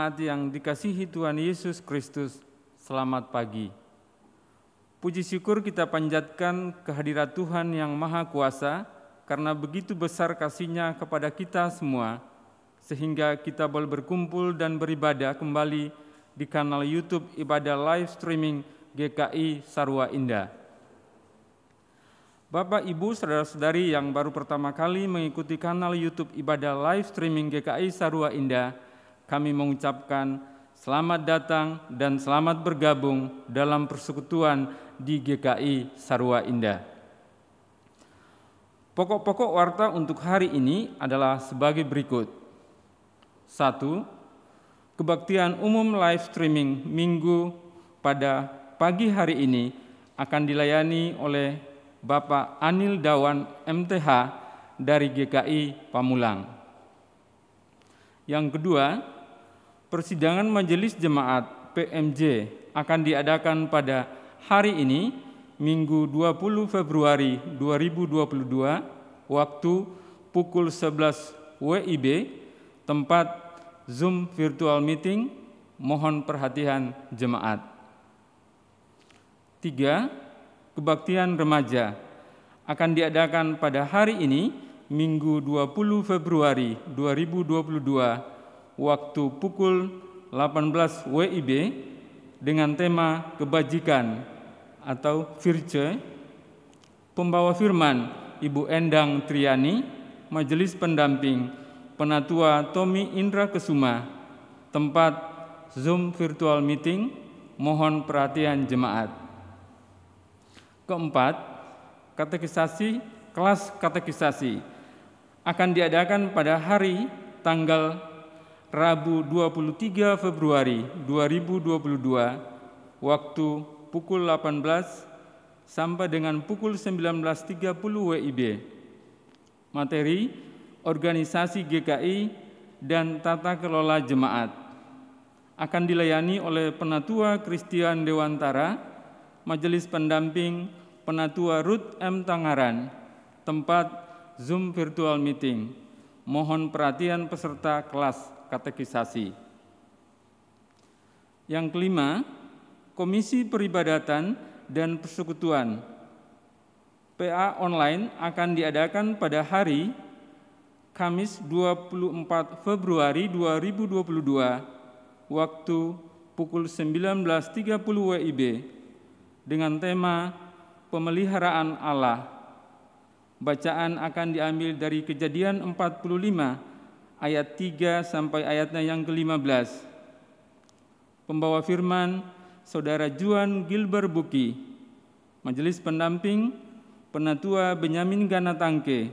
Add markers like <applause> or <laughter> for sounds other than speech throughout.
Jemaat yang dikasihi Tuhan Yesus Kristus, selamat pagi. Puji syukur kita panjatkan kehadirat Tuhan yang Maha Kuasa, karena begitu besar kasih-Nya kepada kita semua, sehingga kita boleh berkumpul dan beribadah kembali di kanal YouTube Ibadah Live Streaming GKI Sarwa Indah. Bapak, Ibu, saudara-saudari yang baru pertama kali mengikuti kanal YouTube Ibadah Live Streaming GKI Sarwa Indah, kami mengucapkan selamat datang dan selamat bergabung dalam persekutuan di GKI Sarwa Indah. Pokok-pokok warta untuk hari ini adalah sebagai berikut. Satu, kebaktian umum live streaming minggu pada pagi hari ini akan dilayani oleh Bapak Anil Dawan MTH dari GKI Pamulang. Yang kedua, persidangan majelis jemaat PMJ akan diadakan pada hari ini Minggu 20 Februari 2022 waktu pukul 11 WIB tempat Zoom virtual meeting mohon perhatian jemaat. Tiga, kebaktian remaja akan diadakan pada hari ini Minggu 20 Februari 2022 waktu pukul 18 WIB dengan tema kebajikan atau Virce. Pembawa firman Ibu Endang Triani, Majelis Pendamping Penatua Tommy Indra Kesuma, tempat Zoom virtual meeting, mohon perhatian jemaat. Keempat, katekisasi kelas katekisasi akan diadakan pada hari tanggal Rabu 23 Februari 2022 waktu pukul 18 sampai dengan pukul 19.30 WIB. Materi organisasi GKI dan tata kelola jemaat akan dilayani oleh Penatua Kristian Dewantara, Majelis Pendamping Penatua Ruth M. Tangaran, tempat Zoom virtual meeting. Mohon perhatian peserta kelas katekisasi. Yang kelima, Komisi Peribadatan dan Persekutuan PA online akan diadakan pada hari Kamis 24 Februari 2022 waktu pukul 19.30 WIB dengan tema Pemeliharaan Allah. Bacaan akan diambil dari Kejadian 45 ayat 3 sampai ayatnya yang ke-15. Pembawa firman Saudara Juan Gilbert Buki, Majelis Pendamping Penatua Benyamin Ganatangke,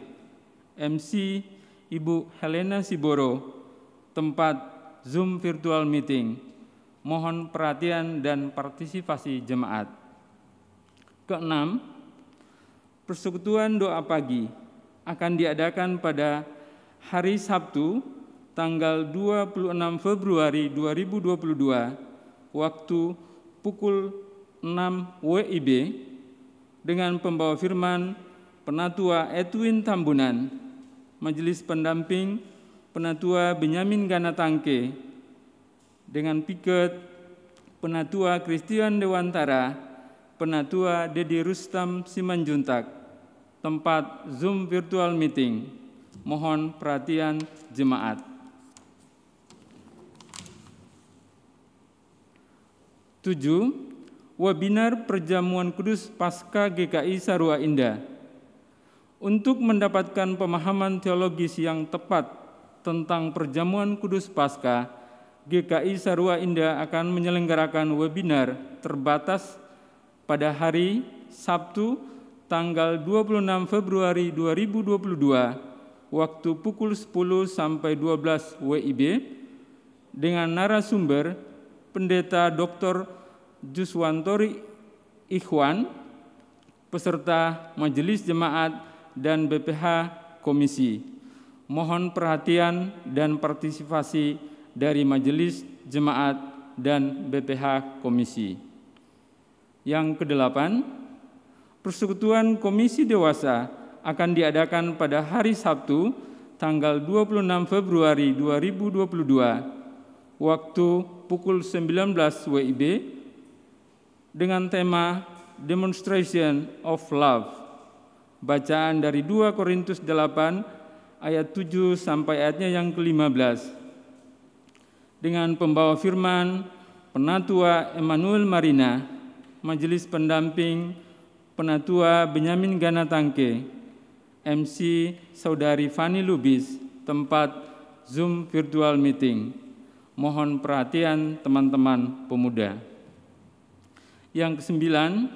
MC Ibu Helena Siboro, tempat Zoom virtual meeting. Mohon perhatian dan partisipasi jemaat. Keenam, persekutuan doa pagi akan diadakan pada hari Sabtu tanggal 26 Februari 2022 waktu pukul 6 WIB dengan pembawa firman Penatua Edwin Tambunan, Majelis Pendamping Penatua Benyamin Ganatangke, dengan piket Penatua Christian Dewantara, Penatua Dedi Rustam Simanjuntak, tempat Zoom virtual meeting Mohon perhatian jemaat. Tujuh, webinar perjamuan kudus pasca GKI Sarua Indah. Untuk mendapatkan pemahaman teologis yang tepat tentang perjamuan kudus pasca, GKI Sarua Indah akan menyelenggarakan webinar terbatas pada hari Sabtu tanggal 26 Februari 2022 waktu pukul 10 sampai 12 WIB dengan narasumber Pendeta Dr. Juswantori Ikhwan, peserta Majelis Jemaat dan BPH Komisi. Mohon perhatian dan partisipasi dari Majelis Jemaat dan BPH Komisi. Yang kedelapan, Persekutuan Komisi Dewasa akan diadakan pada hari Sabtu tanggal 26 Februari 2022 waktu pukul 19 WIB dengan tema Demonstration of Love. Bacaan dari 2 Korintus 8 ayat 7 sampai ayatnya yang ke-15. Dengan pembawa firman Penatua Emmanuel Marina, Majelis Pendamping Penatua Benyamin Ganatangke, MC Saudari Fani Lubis, tempat Zoom virtual meeting. Mohon perhatian teman-teman pemuda. Yang kesembilan,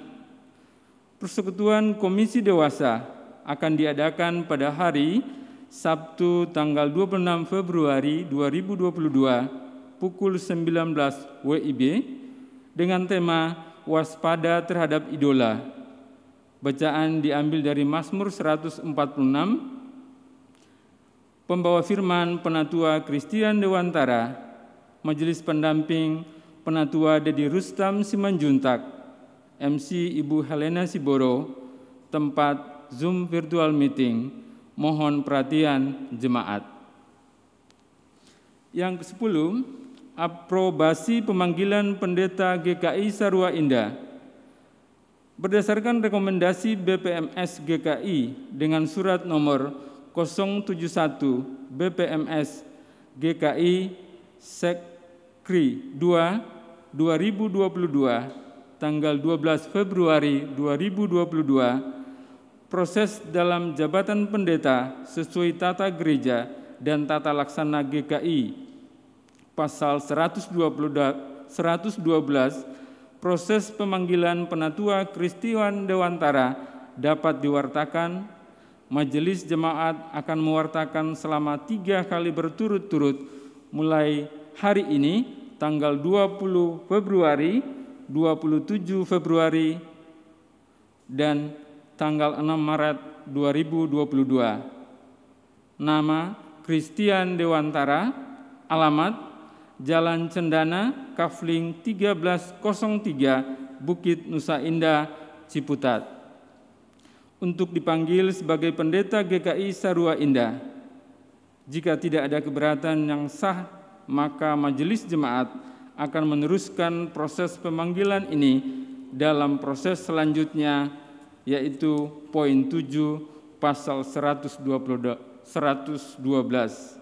persekutuan Komisi Dewasa akan diadakan pada hari Sabtu tanggal 26 Februari 2022 pukul 19 WIB dengan tema Waspada terhadap idola. Bacaan diambil dari Mazmur 146. Pembawa firman Penatua Kristian Dewantara, Majelis Pendamping Penatua Dedi Rustam Simanjuntak, MC Ibu Helena Siboro, tempat Zoom virtual meeting. Mohon perhatian jemaat. Yang ke-10, aprobasi pemanggilan pendeta GKI Sarua Indah. Berdasarkan rekomendasi BPMS GKI dengan surat nomor 071 BPMS GKI Sekri 2 2022 tanggal 12 Februari 2022 proses dalam jabatan pendeta sesuai tata gereja dan tata laksana GKI pasal 112 proses pemanggilan penatua Kristiwan Dewantara dapat diwartakan majelis jemaat akan mewartakan selama tiga kali berturut-turut mulai hari ini tanggal 20 Februari, 27 Februari, dan tanggal 6 Maret 2022. Nama Christian Dewantara, alamat Jalan Cendana, Kafling 1303, Bukit Nusa Indah, Ciputat. Untuk dipanggil sebagai pendeta GKI Sarua Indah. Jika tidak ada keberatan yang sah maka majelis jemaat akan meneruskan proses pemanggilan ini dalam proses selanjutnya yaitu poin 7 pasal 120, 112.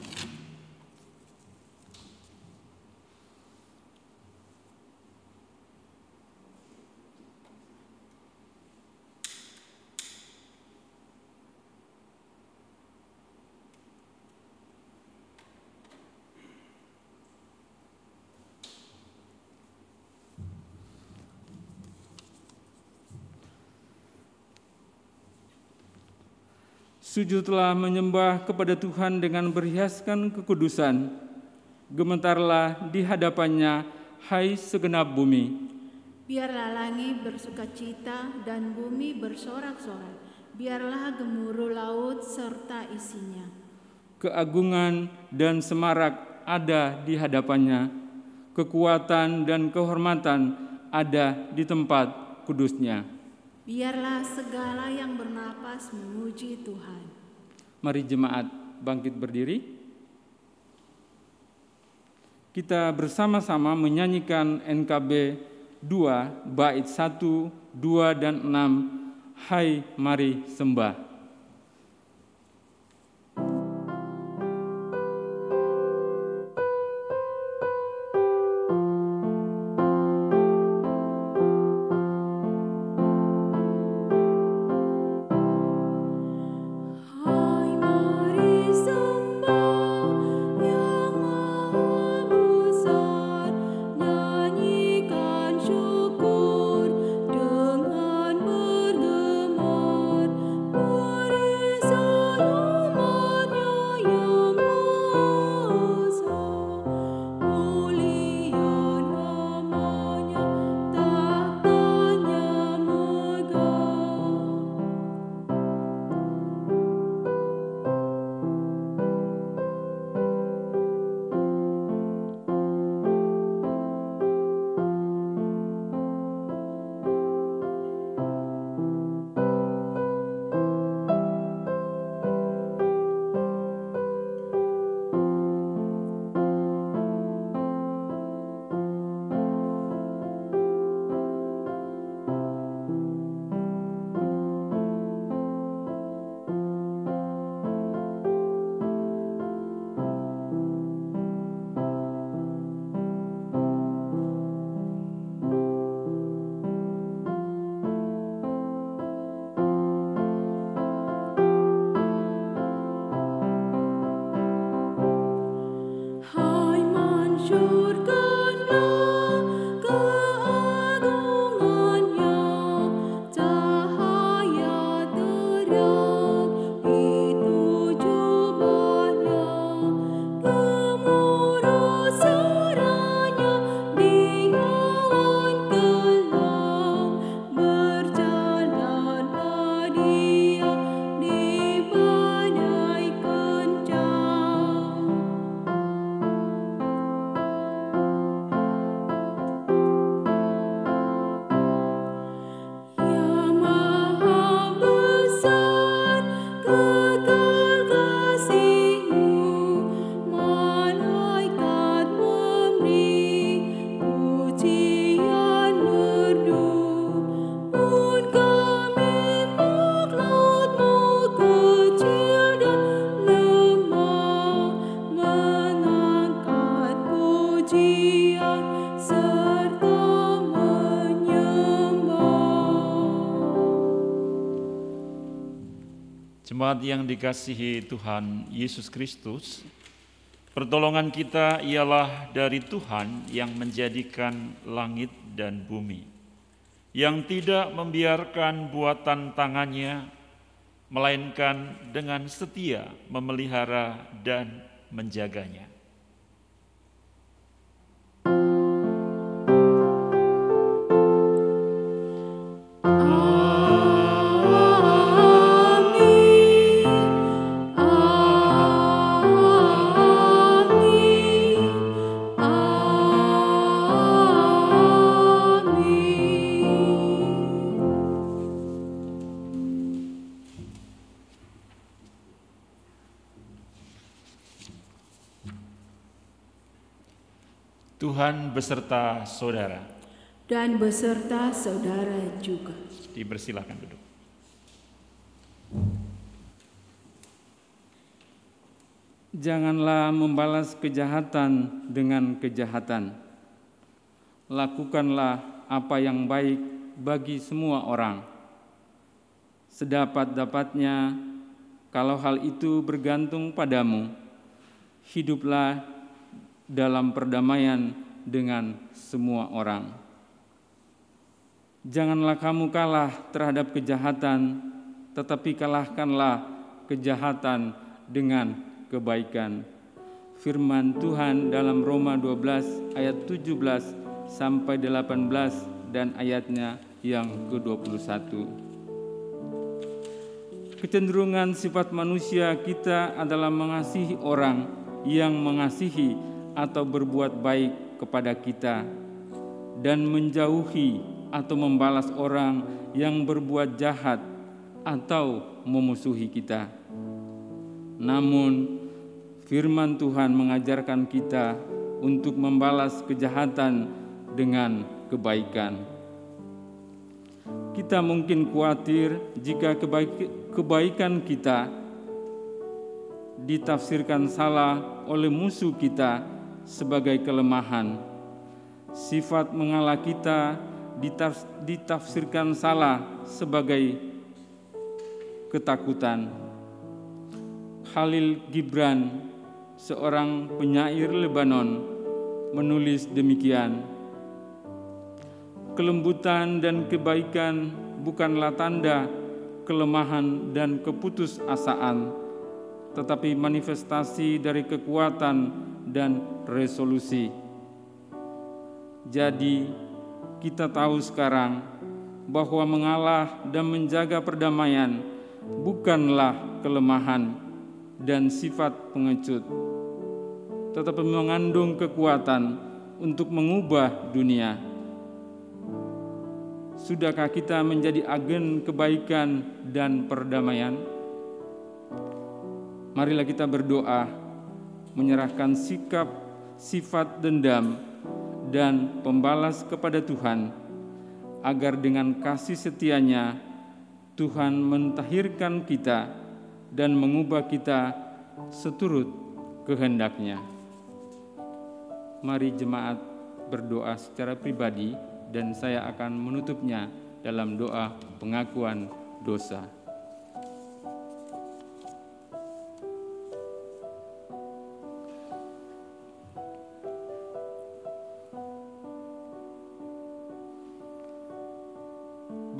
Sujudlah menyembah kepada Tuhan dengan berhiaskan kekudusan. Gemetarlah di hadapannya, hai segenap bumi. Biarlah langit bersuka cita dan bumi bersorak-sorak. Biarlah gemuruh laut serta isinya. Keagungan dan semarak ada di hadapannya. Kekuatan dan kehormatan ada di tempat kudusnya. Biarlah segala yang bernapas memuji Tuhan. Mari jemaat bangkit berdiri. Kita bersama-sama menyanyikan NKB 2 bait 1, 2 dan 6 Hai mari sembah. Jemaat yang dikasihi Tuhan Yesus Kristus, pertolongan kita ialah dari Tuhan yang menjadikan langit dan bumi, yang tidak membiarkan buatan tangannya, melainkan dengan setia memelihara dan menjaganya. Tuhan beserta saudara. Dan beserta saudara juga. Dipersilakan duduk. Janganlah membalas kejahatan dengan kejahatan. Lakukanlah apa yang baik bagi semua orang. Sedapat-dapatnya, kalau hal itu bergantung padamu, hiduplah dalam perdamaian dengan semua orang. Janganlah kamu kalah terhadap kejahatan, tetapi kalahkanlah kejahatan dengan kebaikan. Firman Tuhan dalam Roma 12 ayat 17 sampai 18 dan ayatnya yang ke-21. Kecenderungan sifat manusia kita adalah mengasihi orang yang mengasihi atau berbuat baik kepada kita dan menjauhi atau membalas orang yang berbuat jahat atau memusuhi kita. Namun, firman Tuhan mengajarkan kita untuk membalas kejahatan dengan kebaikan. Kita mungkin khawatir jika kebaikan kita ditafsirkan salah oleh musuh kita sebagai kelemahan. Sifat mengalah kita ditafsirkan salah sebagai ketakutan. Khalil Gibran, seorang penyair Lebanon, menulis demikian: "Kelembutan dan kebaikan bukanlah tanda kelemahan dan keputusasaan, tetapi manifestasi dari kekuatan dan resolusi. Jadi, kita tahu sekarang bahwa mengalah dan menjaga perdamaian bukanlah kelemahan dan sifat pengecut, tetapi mengandung kekuatan untuk mengubah dunia. Sudahkah kita menjadi agen kebaikan dan perdamaian? Marilah kita berdoa menyerahkan sikap sifat dendam dan pembalas kepada Tuhan agar dengan kasih setianya Tuhan mentahirkan kita dan mengubah kita seturut kehendaknya. Mari jemaat berdoa secara pribadi dan saya akan menutupnya dalam doa pengakuan dosa.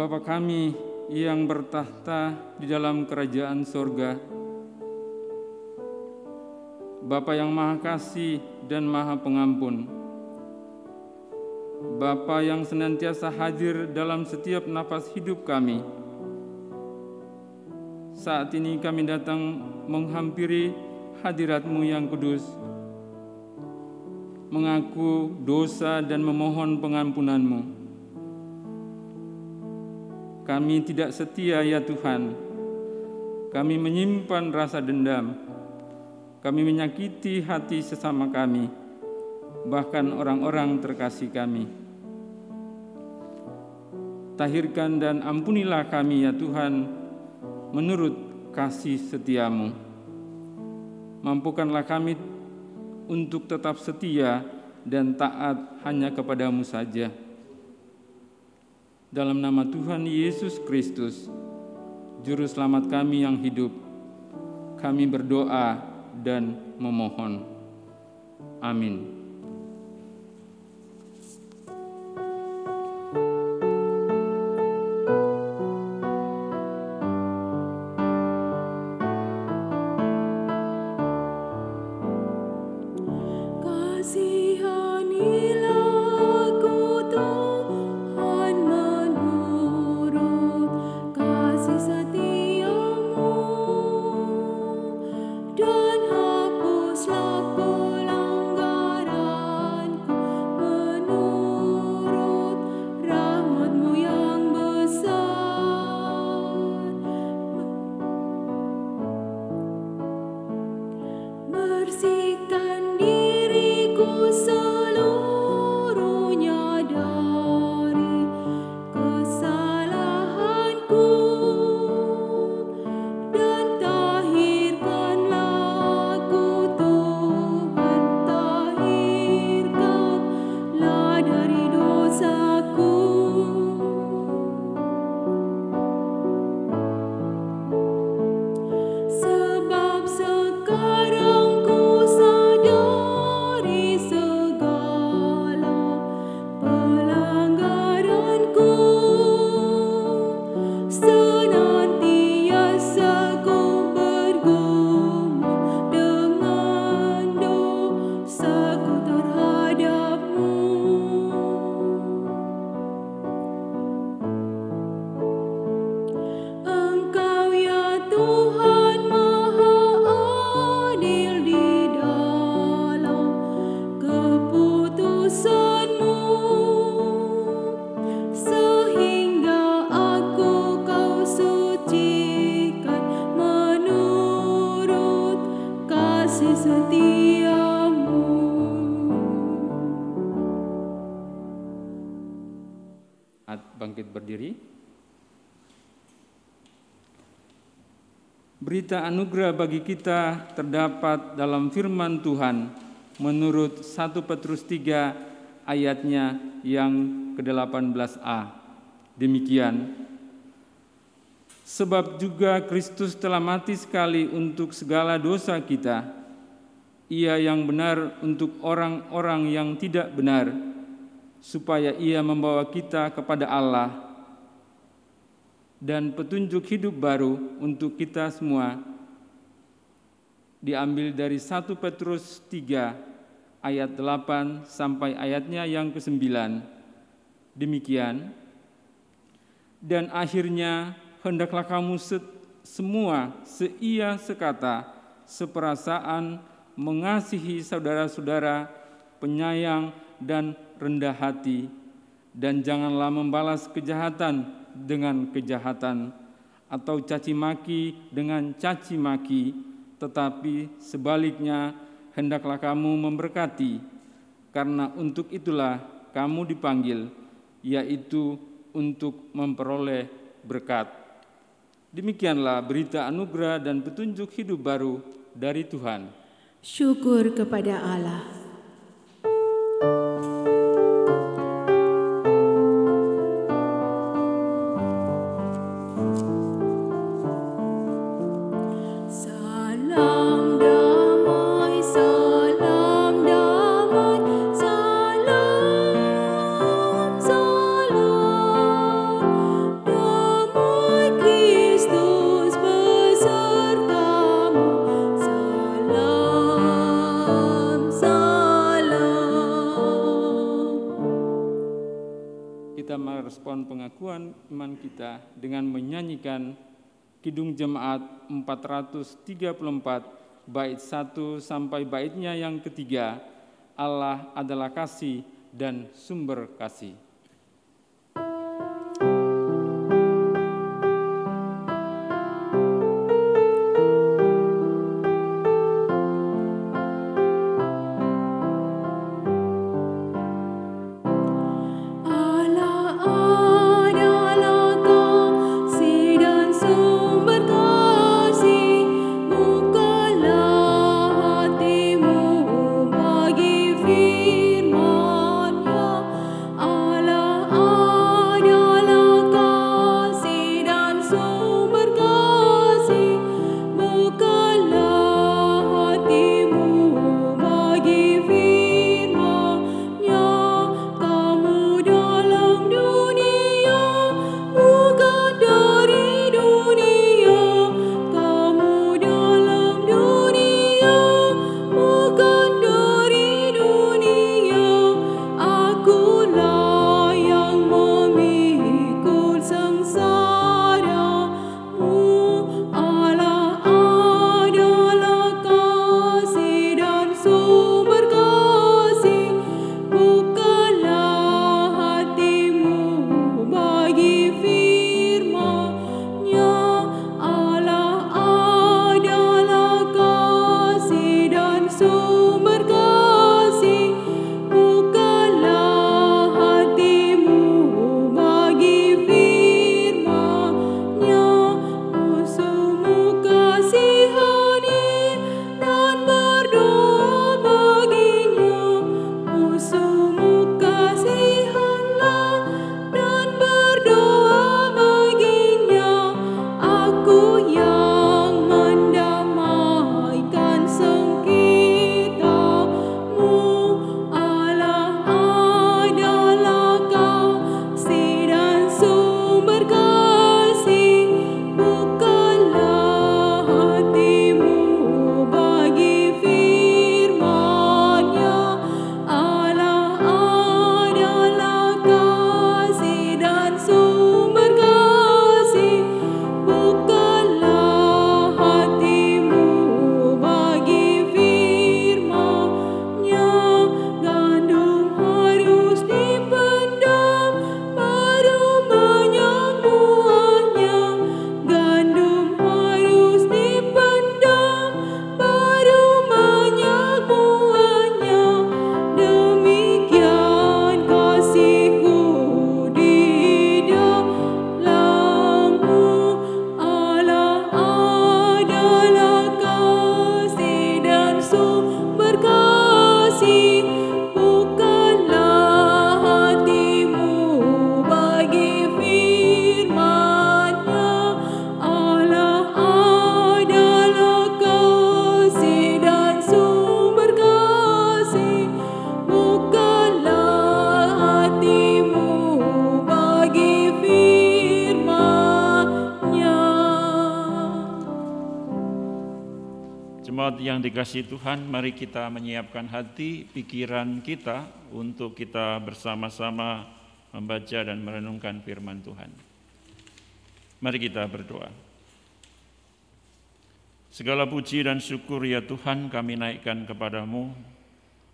Bapa kami yang bertahta di dalam kerajaan sorga, Bapa yang Maha Kasih dan Maha Pengampun, Bapa yang senantiasa hadir dalam setiap nafas hidup kami. Saat ini kami datang menghampiri hadiratmu yang kudus, mengaku dosa dan memohon pengampunanmu. Kami tidak setia ya Tuhan, kami menyimpan rasa dendam, kami menyakiti hati sesama kami, bahkan orang-orang terkasih kami. Tahirkan dan ampunilah kami ya Tuhan, menurut kasih setiamu. Mampukanlah kami untuk tetap setia dan taat hanya kepadamu saja. Dalam nama Tuhan Yesus Kristus, Juru Selamat kami yang hidup, kami berdoa dan memohon. Amin. Berita anugerah bagi kita terdapat dalam firman Tuhan menurut 1 Petrus 3 ayatnya yang ke-18a. Demikian, sebab juga Kristus telah mati sekali untuk segala dosa kita, ia yang benar untuk orang-orang yang tidak benar, supaya ia membawa kita kepada Allah dan petunjuk hidup baru untuk kita semua diambil dari 1 Petrus 3 ayat 8 sampai ayatnya yang ke-9. Demikian, dan akhirnya hendaklah kamu se- semua seia sekata, seperasaan, mengasihi saudara-saudara, penyayang dan rendah hati, dan janganlah membalas kejahatan dengan kejahatan atau caci maki dengan caci maki, tetapi sebaliknya hendaklah kamu memberkati, karena untuk itulah kamu dipanggil, yaitu untuk memperoleh berkat. Demikianlah berita anugerah dan petunjuk hidup baru dari Tuhan. Syukur kepada Allah. Kidung Jemaat 434 bait 1 sampai baitnya yang ketiga Allah adalah kasih dan sumber kasih. Dikasih Tuhan, mari kita menyiapkan hati, pikiran kita untuk kita bersama-sama membaca dan merenungkan firman Tuhan. Mari kita berdoa. Segala puji dan syukur ya Tuhan kami naikkan kepadamu,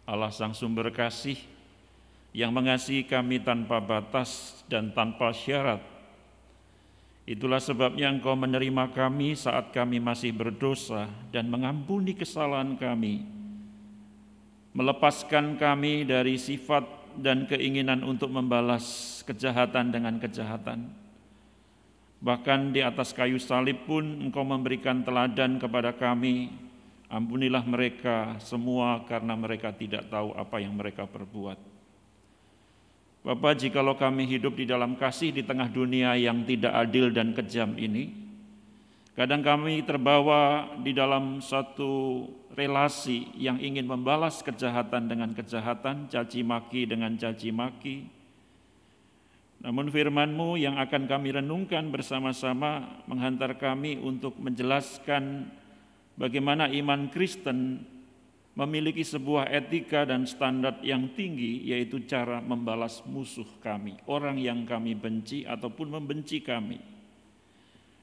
Allah Sang Sumber Kasih, yang mengasihi kami tanpa batas dan tanpa syarat. Itulah sebabnya Engkau menerima kami saat kami masih berdosa dan mengampuni kesalahan kami, melepaskan kami dari sifat dan keinginan untuk membalas kejahatan dengan kejahatan. Bahkan di atas kayu salib pun Engkau memberikan teladan kepada kami, ampunilah mereka semua karena mereka tidak tahu apa yang mereka perbuat. Bapak, jikalau kami hidup di dalam kasih di tengah dunia yang tidak adil dan kejam ini, kadang kami terbawa di dalam satu relasi yang ingin membalas kejahatan dengan kejahatan, caci maki dengan caci maki. Namun firman-Mu yang akan kami renungkan bersama-sama menghantar kami untuk menjelaskan bagaimana iman Kristen memiliki sebuah etika dan standar yang tinggi, yaitu cara membalas musuh kami, orang yang kami benci ataupun membenci kami.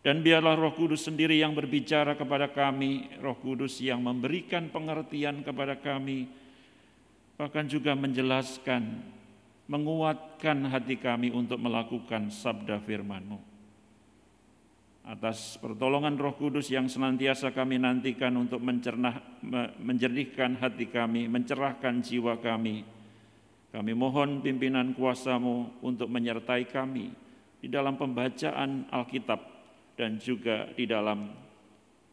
Dan biarlah Roh Kudus sendiri yang berbicara kepada kami, Roh Kudus yang memberikan pengertian kepada kami, bahkan juga menjelaskan, menguatkan hati kami untuk melakukan sabda firman-Mu atas pertolongan Roh Kudus yang senantiasa kami nantikan untuk mencernah, menjernihkan hati kami, mencerahkan jiwa kami. Kami mohon pimpinan kuasamu untuk menyertai kami di dalam pembacaan Alkitab dan juga di dalam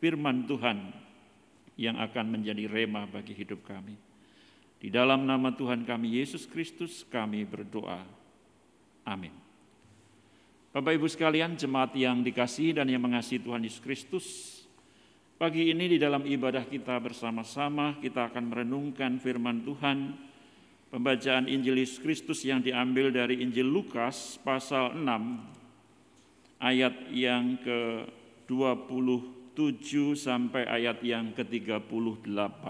firman Tuhan yang akan menjadi rema bagi hidup kami. Di dalam nama Tuhan kami Yesus Kristus kami berdoa. Amin. Bapak Ibu sekalian, jemaat yang dikasih dan yang mengasihi Tuhan Yesus Kristus, pagi ini di dalam ibadah kita bersama-sama kita akan merenungkan firman Tuhan, pembacaan Injil Yesus Kristus yang diambil dari Injil Lukas pasal 6 ayat yang ke-27 sampai ayat yang ke-38.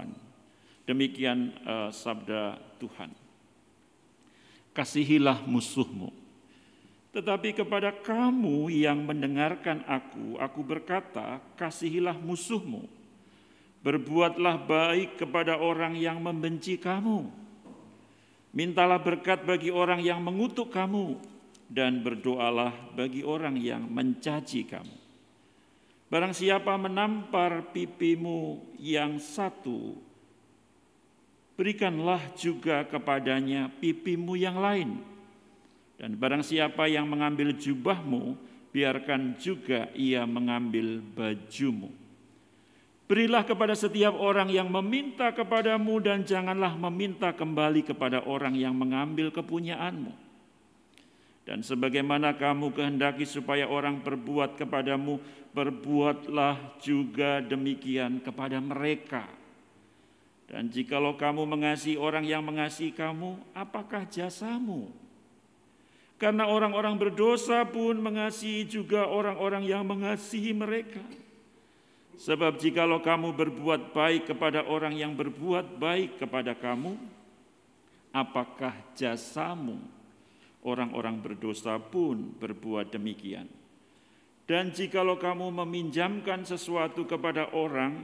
Demikian uh, sabda Tuhan. Kasihilah musuhmu tetapi kepada kamu yang mendengarkan aku, aku berkata, kasihilah musuhmu. Berbuatlah baik kepada orang yang membenci kamu. Mintalah berkat bagi orang yang mengutuk kamu dan berdoalah bagi orang yang mencaci kamu. Barang siapa menampar pipimu yang satu, berikanlah juga kepadanya pipimu yang lain dan barang siapa yang mengambil jubahmu, biarkan juga ia mengambil bajumu. Berilah kepada setiap orang yang meminta kepadamu dan janganlah meminta kembali kepada orang yang mengambil kepunyaanmu. Dan sebagaimana kamu kehendaki supaya orang berbuat kepadamu, berbuatlah juga demikian kepada mereka. Dan jikalau kamu mengasihi orang yang mengasihi kamu, apakah jasamu? Karena orang-orang berdosa pun mengasihi juga orang-orang yang mengasihi mereka. Sebab jikalau kamu berbuat baik kepada orang yang berbuat baik kepada kamu, apakah jasamu? Orang-orang berdosa pun berbuat demikian. Dan jikalau kamu meminjamkan sesuatu kepada orang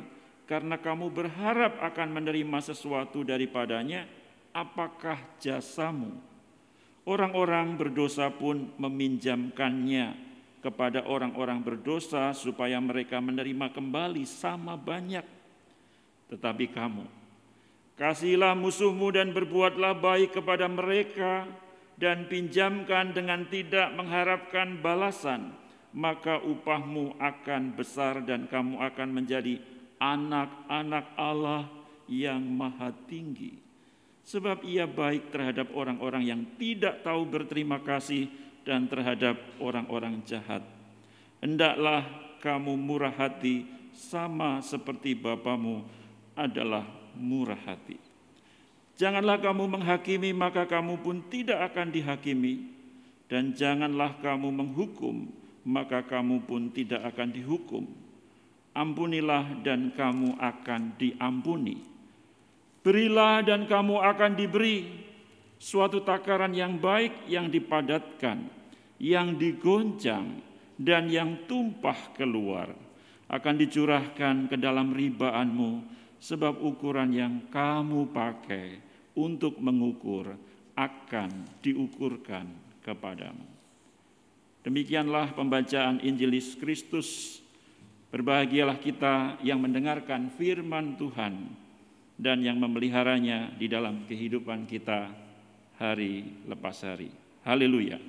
karena kamu berharap akan menerima sesuatu daripadanya, apakah jasamu? Orang-orang berdosa pun meminjamkannya kepada orang-orang berdosa supaya mereka menerima kembali sama banyak. Tetapi kamu, kasihlah musuhmu dan berbuatlah baik kepada mereka dan pinjamkan dengan tidak mengharapkan balasan, maka upahmu akan besar dan kamu akan menjadi anak-anak Allah yang maha tinggi sebab ia baik terhadap orang-orang yang tidak tahu berterima kasih dan terhadap orang-orang jahat. Hendaklah kamu murah hati sama seperti Bapamu adalah murah hati. Janganlah kamu menghakimi maka kamu pun tidak akan dihakimi dan janganlah kamu menghukum maka kamu pun tidak akan dihukum. Ampunilah dan kamu akan diampuni Berilah dan kamu akan diberi suatu takaran yang baik yang dipadatkan, yang digoncang, dan yang tumpah keluar akan dicurahkan ke dalam ribaanmu sebab ukuran yang kamu pakai untuk mengukur akan diukurkan kepadamu. Demikianlah pembacaan Injil Kristus. Berbahagialah kita yang mendengarkan firman Tuhan dan yang memeliharanya di dalam kehidupan kita hari lepas hari. Haleluya.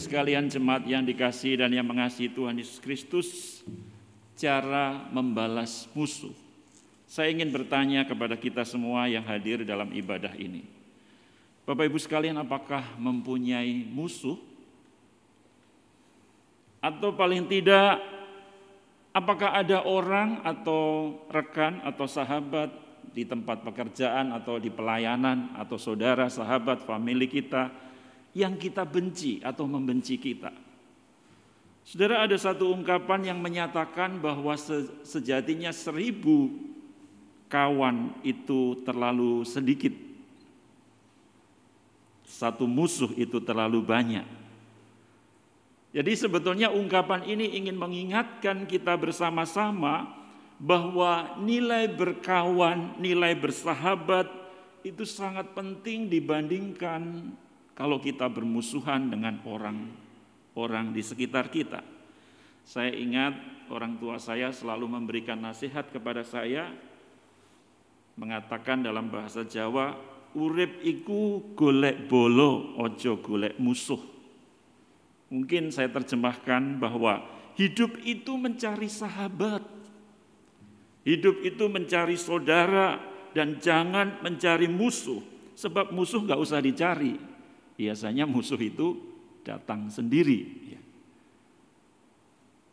Sekalian jemaat yang dikasih dan yang mengasihi Tuhan Yesus Kristus, cara membalas musuh. Saya ingin bertanya kepada kita semua yang hadir dalam ibadah ini. Bapak Ibu sekalian, apakah mempunyai musuh? Atau paling tidak Apakah ada orang atau rekan atau sahabat di tempat pekerjaan atau di pelayanan atau saudara, sahabat, famili kita yang kita benci atau membenci kita? Saudara ada satu ungkapan yang menyatakan bahwa sejatinya seribu kawan itu terlalu sedikit. Satu musuh itu terlalu banyak. Jadi sebetulnya ungkapan ini ingin mengingatkan kita bersama-sama bahwa nilai berkawan, nilai bersahabat itu sangat penting dibandingkan kalau kita bermusuhan dengan orang-orang di sekitar kita. Saya ingat orang tua saya selalu memberikan nasihat kepada saya mengatakan dalam bahasa Jawa, urip iku golek bolo, ojo golek musuh. Mungkin saya terjemahkan bahwa hidup itu mencari sahabat. Hidup itu mencari saudara dan jangan mencari musuh. Sebab musuh nggak usah dicari. Biasanya musuh itu datang sendiri.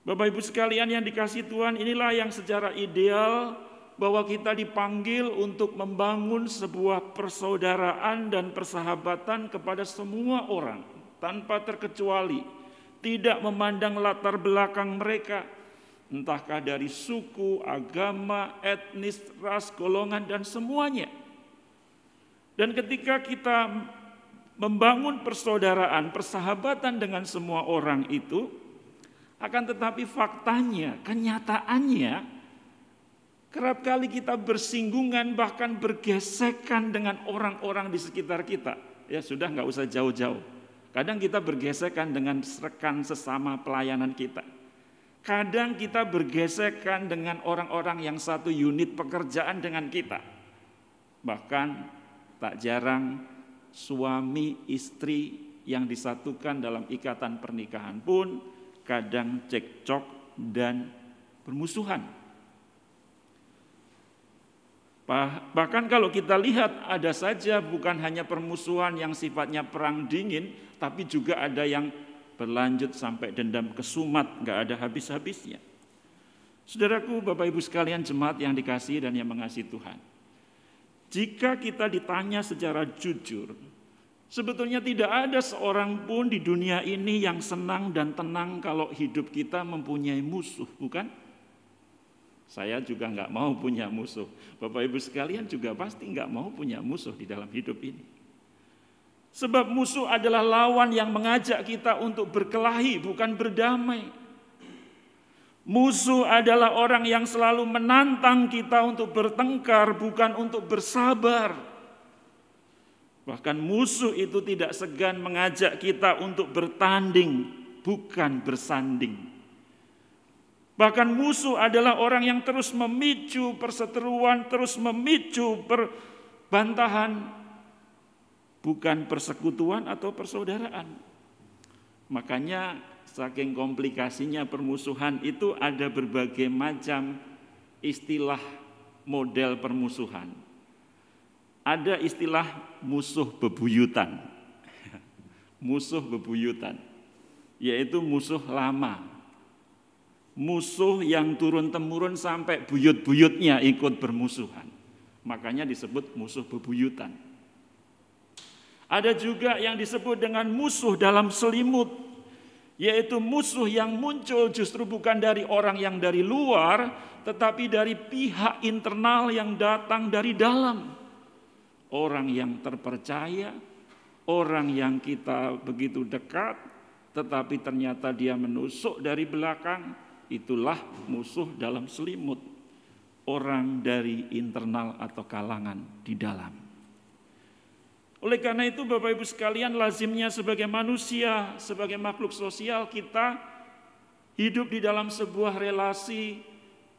Bapak Ibu sekalian yang dikasih Tuhan inilah yang secara ideal bahwa kita dipanggil untuk membangun sebuah persaudaraan dan persahabatan kepada semua orang tanpa terkecuali, tidak memandang latar belakang mereka, entahkah dari suku, agama, etnis, ras, golongan, dan semuanya. Dan ketika kita membangun persaudaraan, persahabatan dengan semua orang itu, akan tetapi faktanya, kenyataannya, Kerap kali kita bersinggungan bahkan bergesekan dengan orang-orang di sekitar kita. Ya sudah nggak usah jauh-jauh. Kadang kita bergesekan dengan rekan sesama pelayanan kita. Kadang kita bergesekan dengan orang-orang yang satu unit pekerjaan dengan kita. Bahkan tak jarang suami istri yang disatukan dalam ikatan pernikahan pun kadang cekcok dan bermusuhan. Bahkan kalau kita lihat ada saja bukan hanya permusuhan yang sifatnya perang dingin, tapi juga ada yang berlanjut sampai dendam kesumat, nggak ada habis-habisnya. Saudaraku, Bapak Ibu sekalian jemaat yang dikasih dan yang mengasihi Tuhan. Jika kita ditanya secara jujur, sebetulnya tidak ada seorang pun di dunia ini yang senang dan tenang kalau hidup kita mempunyai musuh, bukan? Saya juga nggak mau punya musuh. Bapak Ibu sekalian juga pasti nggak mau punya musuh di dalam hidup ini. Sebab musuh adalah lawan yang mengajak kita untuk berkelahi, bukan berdamai. Musuh adalah orang yang selalu menantang kita untuk bertengkar, bukan untuk bersabar. Bahkan musuh itu tidak segan mengajak kita untuk bertanding, bukan bersanding. Bahkan musuh adalah orang yang terus memicu perseteruan, terus memicu perbantahan, bukan persekutuan atau persaudaraan. Makanya saking komplikasinya permusuhan itu ada berbagai macam istilah model permusuhan. Ada istilah musuh bebuyutan. <laughs> musuh bebuyutan yaitu musuh lama musuh yang turun-temurun sampai buyut-buyutnya ikut bermusuhan. Makanya disebut musuh bebuyutan. Ada juga yang disebut dengan musuh dalam selimut, yaitu musuh yang muncul justru bukan dari orang yang dari luar, tetapi dari pihak internal yang datang dari dalam. Orang yang terpercaya, orang yang kita begitu dekat, tetapi ternyata dia menusuk dari belakang, itulah musuh dalam selimut orang dari internal atau kalangan di dalam. Oleh karena itu Bapak Ibu sekalian lazimnya sebagai manusia, sebagai makhluk sosial kita hidup di dalam sebuah relasi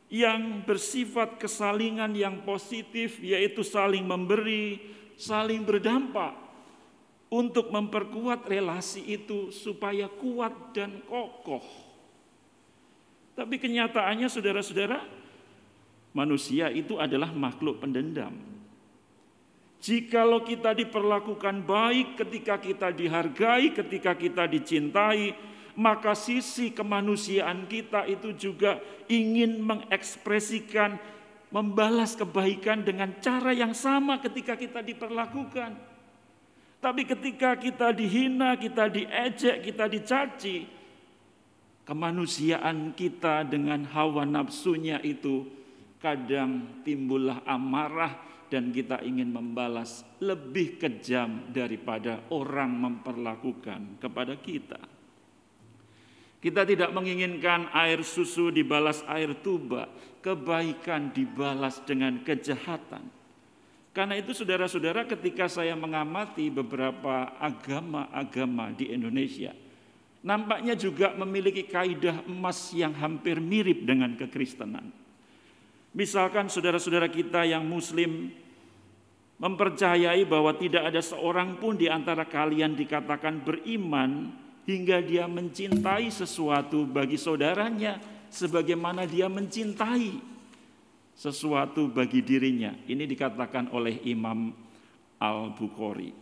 yang bersifat kesalingan yang positif yaitu saling memberi, saling berdampak untuk memperkuat relasi itu supaya kuat dan kokoh. Tapi kenyataannya saudara-saudara, manusia itu adalah makhluk pendendam. Jikalau kita diperlakukan baik ketika kita dihargai, ketika kita dicintai, maka sisi kemanusiaan kita itu juga ingin mengekspresikan, membalas kebaikan dengan cara yang sama ketika kita diperlakukan. Tapi ketika kita dihina, kita diejek, kita dicaci, kemanusiaan kita dengan hawa nafsunya itu kadang timbullah amarah dan kita ingin membalas lebih kejam daripada orang memperlakukan kepada kita. Kita tidak menginginkan air susu dibalas air tuba, kebaikan dibalas dengan kejahatan. Karena itu saudara-saudara ketika saya mengamati beberapa agama-agama di Indonesia, nampaknya juga memiliki kaidah emas yang hampir mirip dengan kekristenan. Misalkan saudara-saudara kita yang muslim mempercayai bahwa tidak ada seorang pun di antara kalian dikatakan beriman hingga dia mencintai sesuatu bagi saudaranya sebagaimana dia mencintai sesuatu bagi dirinya. Ini dikatakan oleh Imam Al-Bukhari.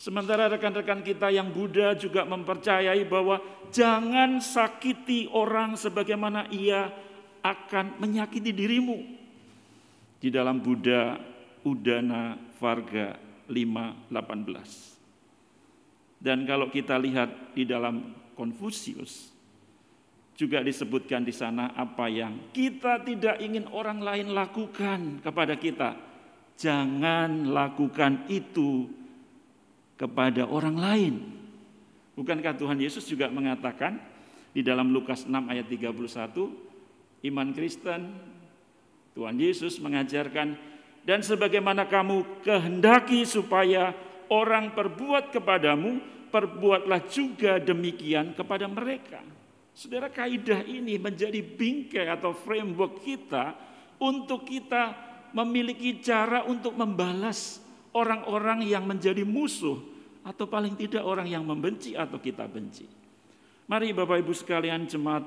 Sementara rekan-rekan kita yang Buddha juga mempercayai bahwa jangan sakiti orang sebagaimana ia akan menyakiti dirimu. Di dalam Buddha Udana Varga 5:18. Dan kalau kita lihat di dalam Konfusius juga disebutkan di sana apa yang kita tidak ingin orang lain lakukan kepada kita. Jangan lakukan itu kepada orang lain. Bukankah Tuhan Yesus juga mengatakan di dalam Lukas 6 ayat 31, iman Kristen, Tuhan Yesus mengajarkan, dan sebagaimana kamu kehendaki supaya orang perbuat kepadamu, perbuatlah juga demikian kepada mereka. Saudara kaidah ini menjadi bingkai atau framework kita untuk kita memiliki cara untuk membalas orang-orang yang menjadi musuh atau paling tidak orang yang membenci atau kita benci. Mari Bapak Ibu sekalian jemaat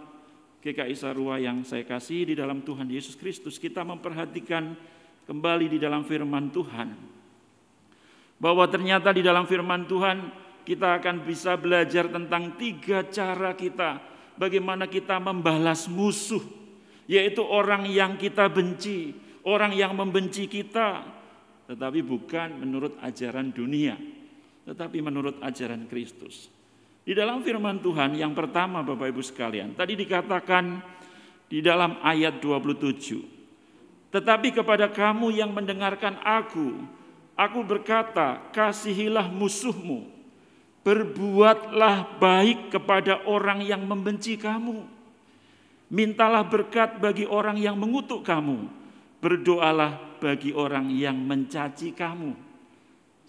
GKI Sarua yang saya kasih di dalam Tuhan Yesus Kristus, kita memperhatikan kembali di dalam firman Tuhan. Bahwa ternyata di dalam firman Tuhan kita akan bisa belajar tentang tiga cara kita bagaimana kita membalas musuh, yaitu orang yang kita benci, orang yang membenci kita, tetapi bukan menurut ajaran dunia, tetapi menurut ajaran Kristus. Di dalam firman Tuhan yang pertama Bapak Ibu sekalian, tadi dikatakan di dalam ayat 27. Tetapi kepada kamu yang mendengarkan aku, aku berkata, kasihilah musuhmu, berbuatlah baik kepada orang yang membenci kamu. Mintalah berkat bagi orang yang mengutuk kamu, berdoalah bagi orang yang mencaci kamu.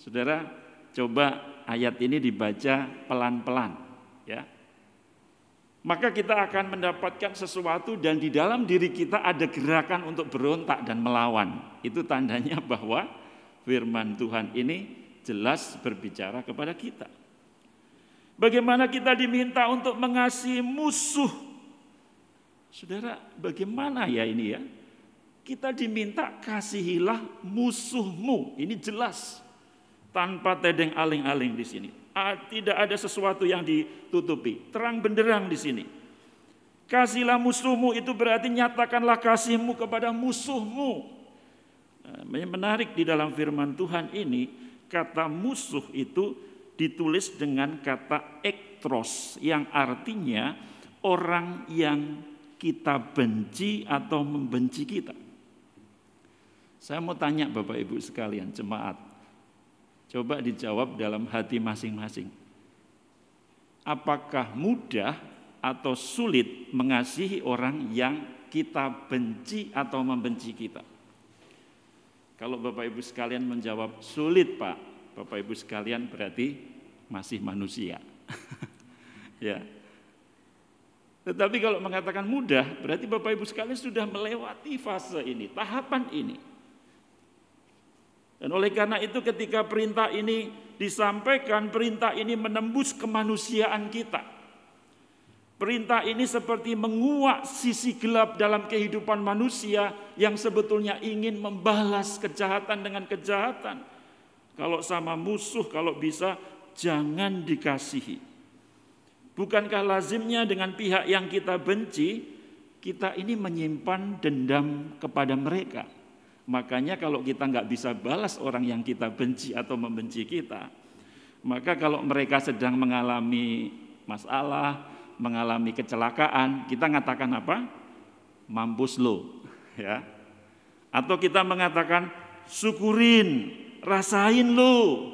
Saudara, coba ayat ini dibaca pelan-pelan ya. Maka kita akan mendapatkan sesuatu dan di dalam diri kita ada gerakan untuk berontak dan melawan. Itu tandanya bahwa firman Tuhan ini jelas berbicara kepada kita. Bagaimana kita diminta untuk mengasihi musuh. Saudara, bagaimana ya ini ya? Kita diminta kasihilah musuhmu. Ini jelas tanpa tedeng aling-aling di sini. Tidak ada sesuatu yang ditutupi, terang benderang di sini. Kasihlah musuhmu itu berarti nyatakanlah kasihmu kepada musuhmu. Menarik di dalam firman Tuhan ini, kata musuh itu ditulis dengan kata ektros yang artinya orang yang kita benci atau membenci kita. Saya mau tanya Bapak Ibu sekalian, jemaat, Coba dijawab dalam hati masing-masing. Apakah mudah atau sulit mengasihi orang yang kita benci atau membenci kita? Kalau Bapak Ibu sekalian menjawab sulit Pak, Bapak Ibu sekalian berarti masih manusia. <laughs> ya. Tetapi kalau mengatakan mudah, berarti Bapak Ibu sekalian sudah melewati fase ini, tahapan ini. Dan oleh karena itu ketika perintah ini disampaikan, perintah ini menembus kemanusiaan kita. Perintah ini seperti menguak sisi gelap dalam kehidupan manusia yang sebetulnya ingin membalas kejahatan dengan kejahatan. Kalau sama musuh, kalau bisa jangan dikasihi. Bukankah lazimnya dengan pihak yang kita benci, kita ini menyimpan dendam kepada mereka? Makanya kalau kita nggak bisa balas orang yang kita benci atau membenci kita, maka kalau mereka sedang mengalami masalah, mengalami kecelakaan, kita mengatakan apa? Mampus lo, <laughs> ya. Atau kita mengatakan syukurin, rasain lo,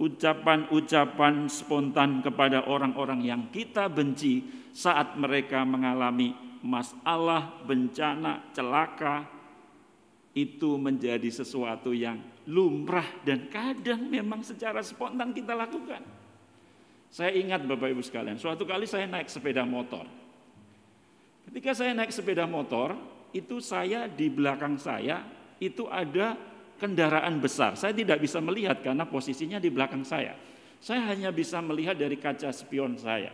ucapan-ucapan spontan kepada orang-orang yang kita benci saat mereka mengalami masalah, bencana, celaka, itu menjadi sesuatu yang lumrah dan kadang memang secara spontan kita lakukan. Saya ingat Bapak Ibu sekalian, suatu kali saya naik sepeda motor. Ketika saya naik sepeda motor, itu saya di belakang saya itu ada kendaraan besar. Saya tidak bisa melihat karena posisinya di belakang saya. Saya hanya bisa melihat dari kaca spion saya.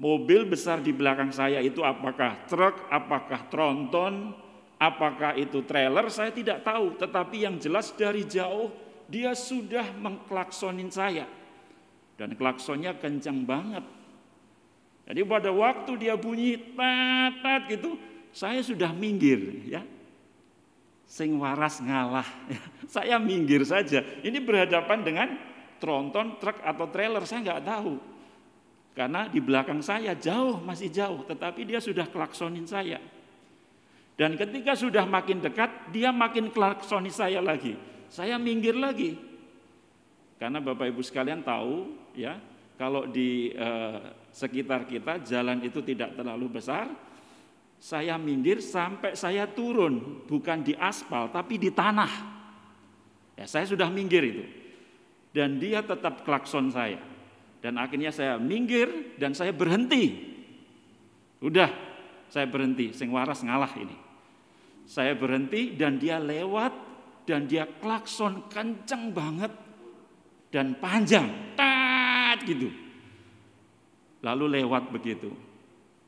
Mobil besar di belakang saya itu apakah truk, apakah tronton, apakah itu trailer, saya tidak tahu. Tetapi yang jelas dari jauh dia sudah mengklaksonin saya. Dan klaksonnya kencang banget. Jadi pada waktu dia bunyi tat gitu, saya sudah minggir ya sing waras ngalah. saya minggir saja. Ini berhadapan dengan tronton, truk atau trailer, saya nggak tahu. Karena di belakang saya jauh, masih jauh, tetapi dia sudah klaksonin saya. Dan ketika sudah makin dekat, dia makin klaksonin saya lagi. Saya minggir lagi. Karena Bapak Ibu sekalian tahu ya, kalau di eh, sekitar kita jalan itu tidak terlalu besar, saya minggir sampai saya turun, bukan di aspal tapi di tanah. Ya, saya sudah minggir itu. Dan dia tetap klakson saya. Dan akhirnya saya minggir dan saya berhenti. Udah, saya berhenti, sing waras ngalah ini. Saya berhenti dan dia lewat dan dia klakson kencang banget dan panjang, tat gitu. Lalu lewat begitu.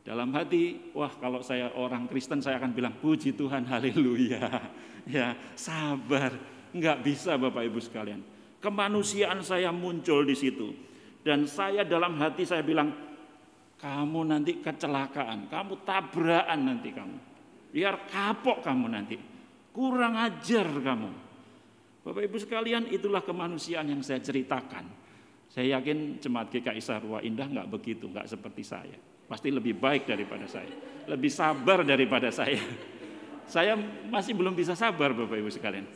Dalam hati, wah kalau saya orang Kristen saya akan bilang puji Tuhan, haleluya. <laughs> Ya, sabar. Enggak bisa Bapak Ibu sekalian. Kemanusiaan saya muncul di situ. Dan saya dalam hati saya bilang, kamu nanti kecelakaan, kamu tabrakan nanti kamu. Biar kapok kamu nanti. Kurang ajar kamu. Bapak Ibu sekalian, itulah kemanusiaan yang saya ceritakan. Saya yakin jemaat GKI Sarwa Indah enggak begitu, enggak seperti saya. Pasti lebih baik daripada saya. Lebih sabar daripada saya. Saya masih belum bisa sabar Bapak Ibu sekalian.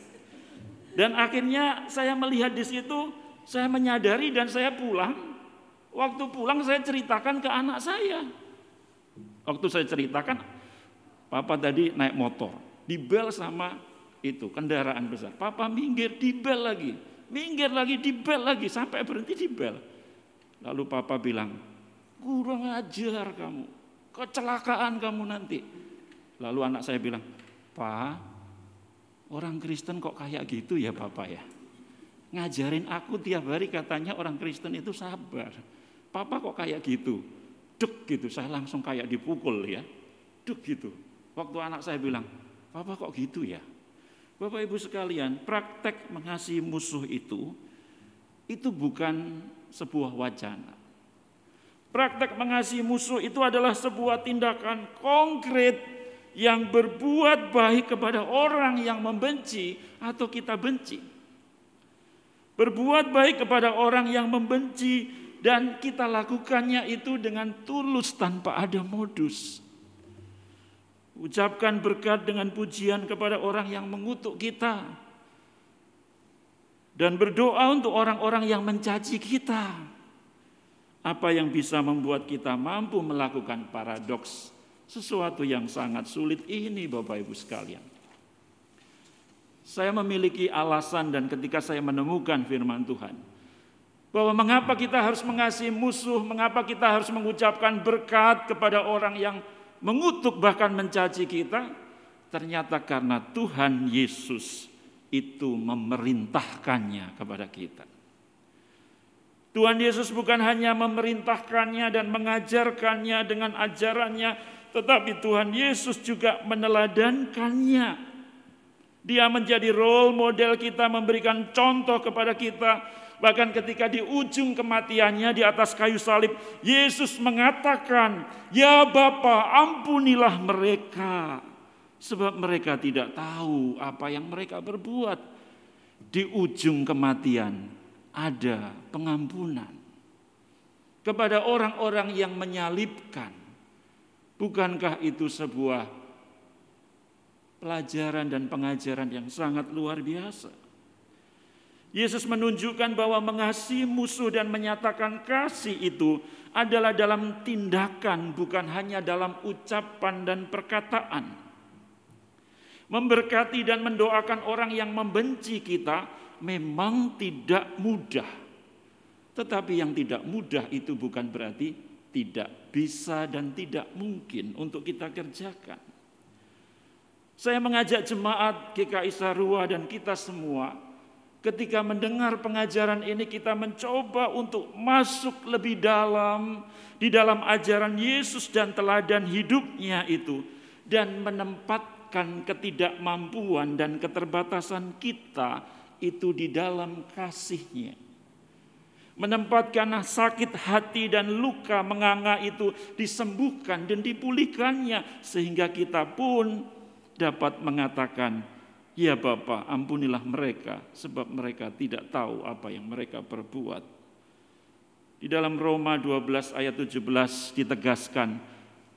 Dan akhirnya saya melihat di situ, saya menyadari dan saya pulang. Waktu pulang saya ceritakan ke anak saya. Waktu saya ceritakan, Papa tadi naik motor, dibel sama itu kendaraan besar. Papa minggir, dibel lagi, minggir lagi, dibel lagi, sampai berhenti dibel. Lalu Papa bilang, kurang ajar kamu, kecelakaan kamu nanti. Lalu anak saya bilang, Pak, orang Kristen kok kayak gitu ya Bapak ya? Ngajarin aku tiap hari katanya orang Kristen itu sabar. Papa kok kayak gitu? Duk gitu, saya langsung kayak dipukul ya. Duk gitu. Waktu anak saya bilang, Papa kok gitu ya? Bapak Ibu sekalian, praktek mengasihi musuh itu, itu bukan sebuah wacana. Praktek mengasihi musuh itu adalah sebuah tindakan konkret yang berbuat baik kepada orang yang membenci atau kita benci. Berbuat baik kepada orang yang membenci dan kita lakukannya itu dengan tulus tanpa ada modus. Ucapkan berkat dengan pujian kepada orang yang mengutuk kita. Dan berdoa untuk orang-orang yang mencaci kita apa yang bisa membuat kita mampu melakukan paradoks sesuatu yang sangat sulit ini Bapak Ibu sekalian. Saya memiliki alasan dan ketika saya menemukan firman Tuhan bahwa mengapa kita harus mengasihi musuh, mengapa kita harus mengucapkan berkat kepada orang yang mengutuk bahkan mencaci kita, ternyata karena Tuhan Yesus itu memerintahkannya kepada kita. Tuhan Yesus bukan hanya memerintahkannya dan mengajarkannya dengan ajarannya, tetapi Tuhan Yesus juga meneladankannya. Dia menjadi role model kita, memberikan contoh kepada kita. Bahkan ketika di ujung kematiannya di atas kayu salib, Yesus mengatakan, "Ya Bapa, ampunilah mereka, sebab mereka tidak tahu apa yang mereka berbuat." Di ujung kematian ada pengampunan kepada orang-orang yang menyalibkan. Bukankah itu sebuah pelajaran dan pengajaran yang sangat luar biasa? Yesus menunjukkan bahwa mengasihi musuh dan menyatakan kasih itu adalah dalam tindakan, bukan hanya dalam ucapan dan perkataan. Memberkati dan mendoakan orang yang membenci kita memang tidak mudah. Tetapi yang tidak mudah itu bukan berarti tidak bisa dan tidak mungkin untuk kita kerjakan. Saya mengajak jemaat GKI Sarua dan kita semua ketika mendengar pengajaran ini kita mencoba untuk masuk lebih dalam di dalam ajaran Yesus dan teladan hidupnya itu dan menempatkan ketidakmampuan dan keterbatasan kita itu di dalam kasihnya. Menempatkan sakit hati dan luka menganga itu disembuhkan dan dipulihkannya sehingga kita pun dapat mengatakan ya Bapa ampunilah mereka sebab mereka tidak tahu apa yang mereka perbuat. Di dalam Roma 12 ayat 17 ditegaskan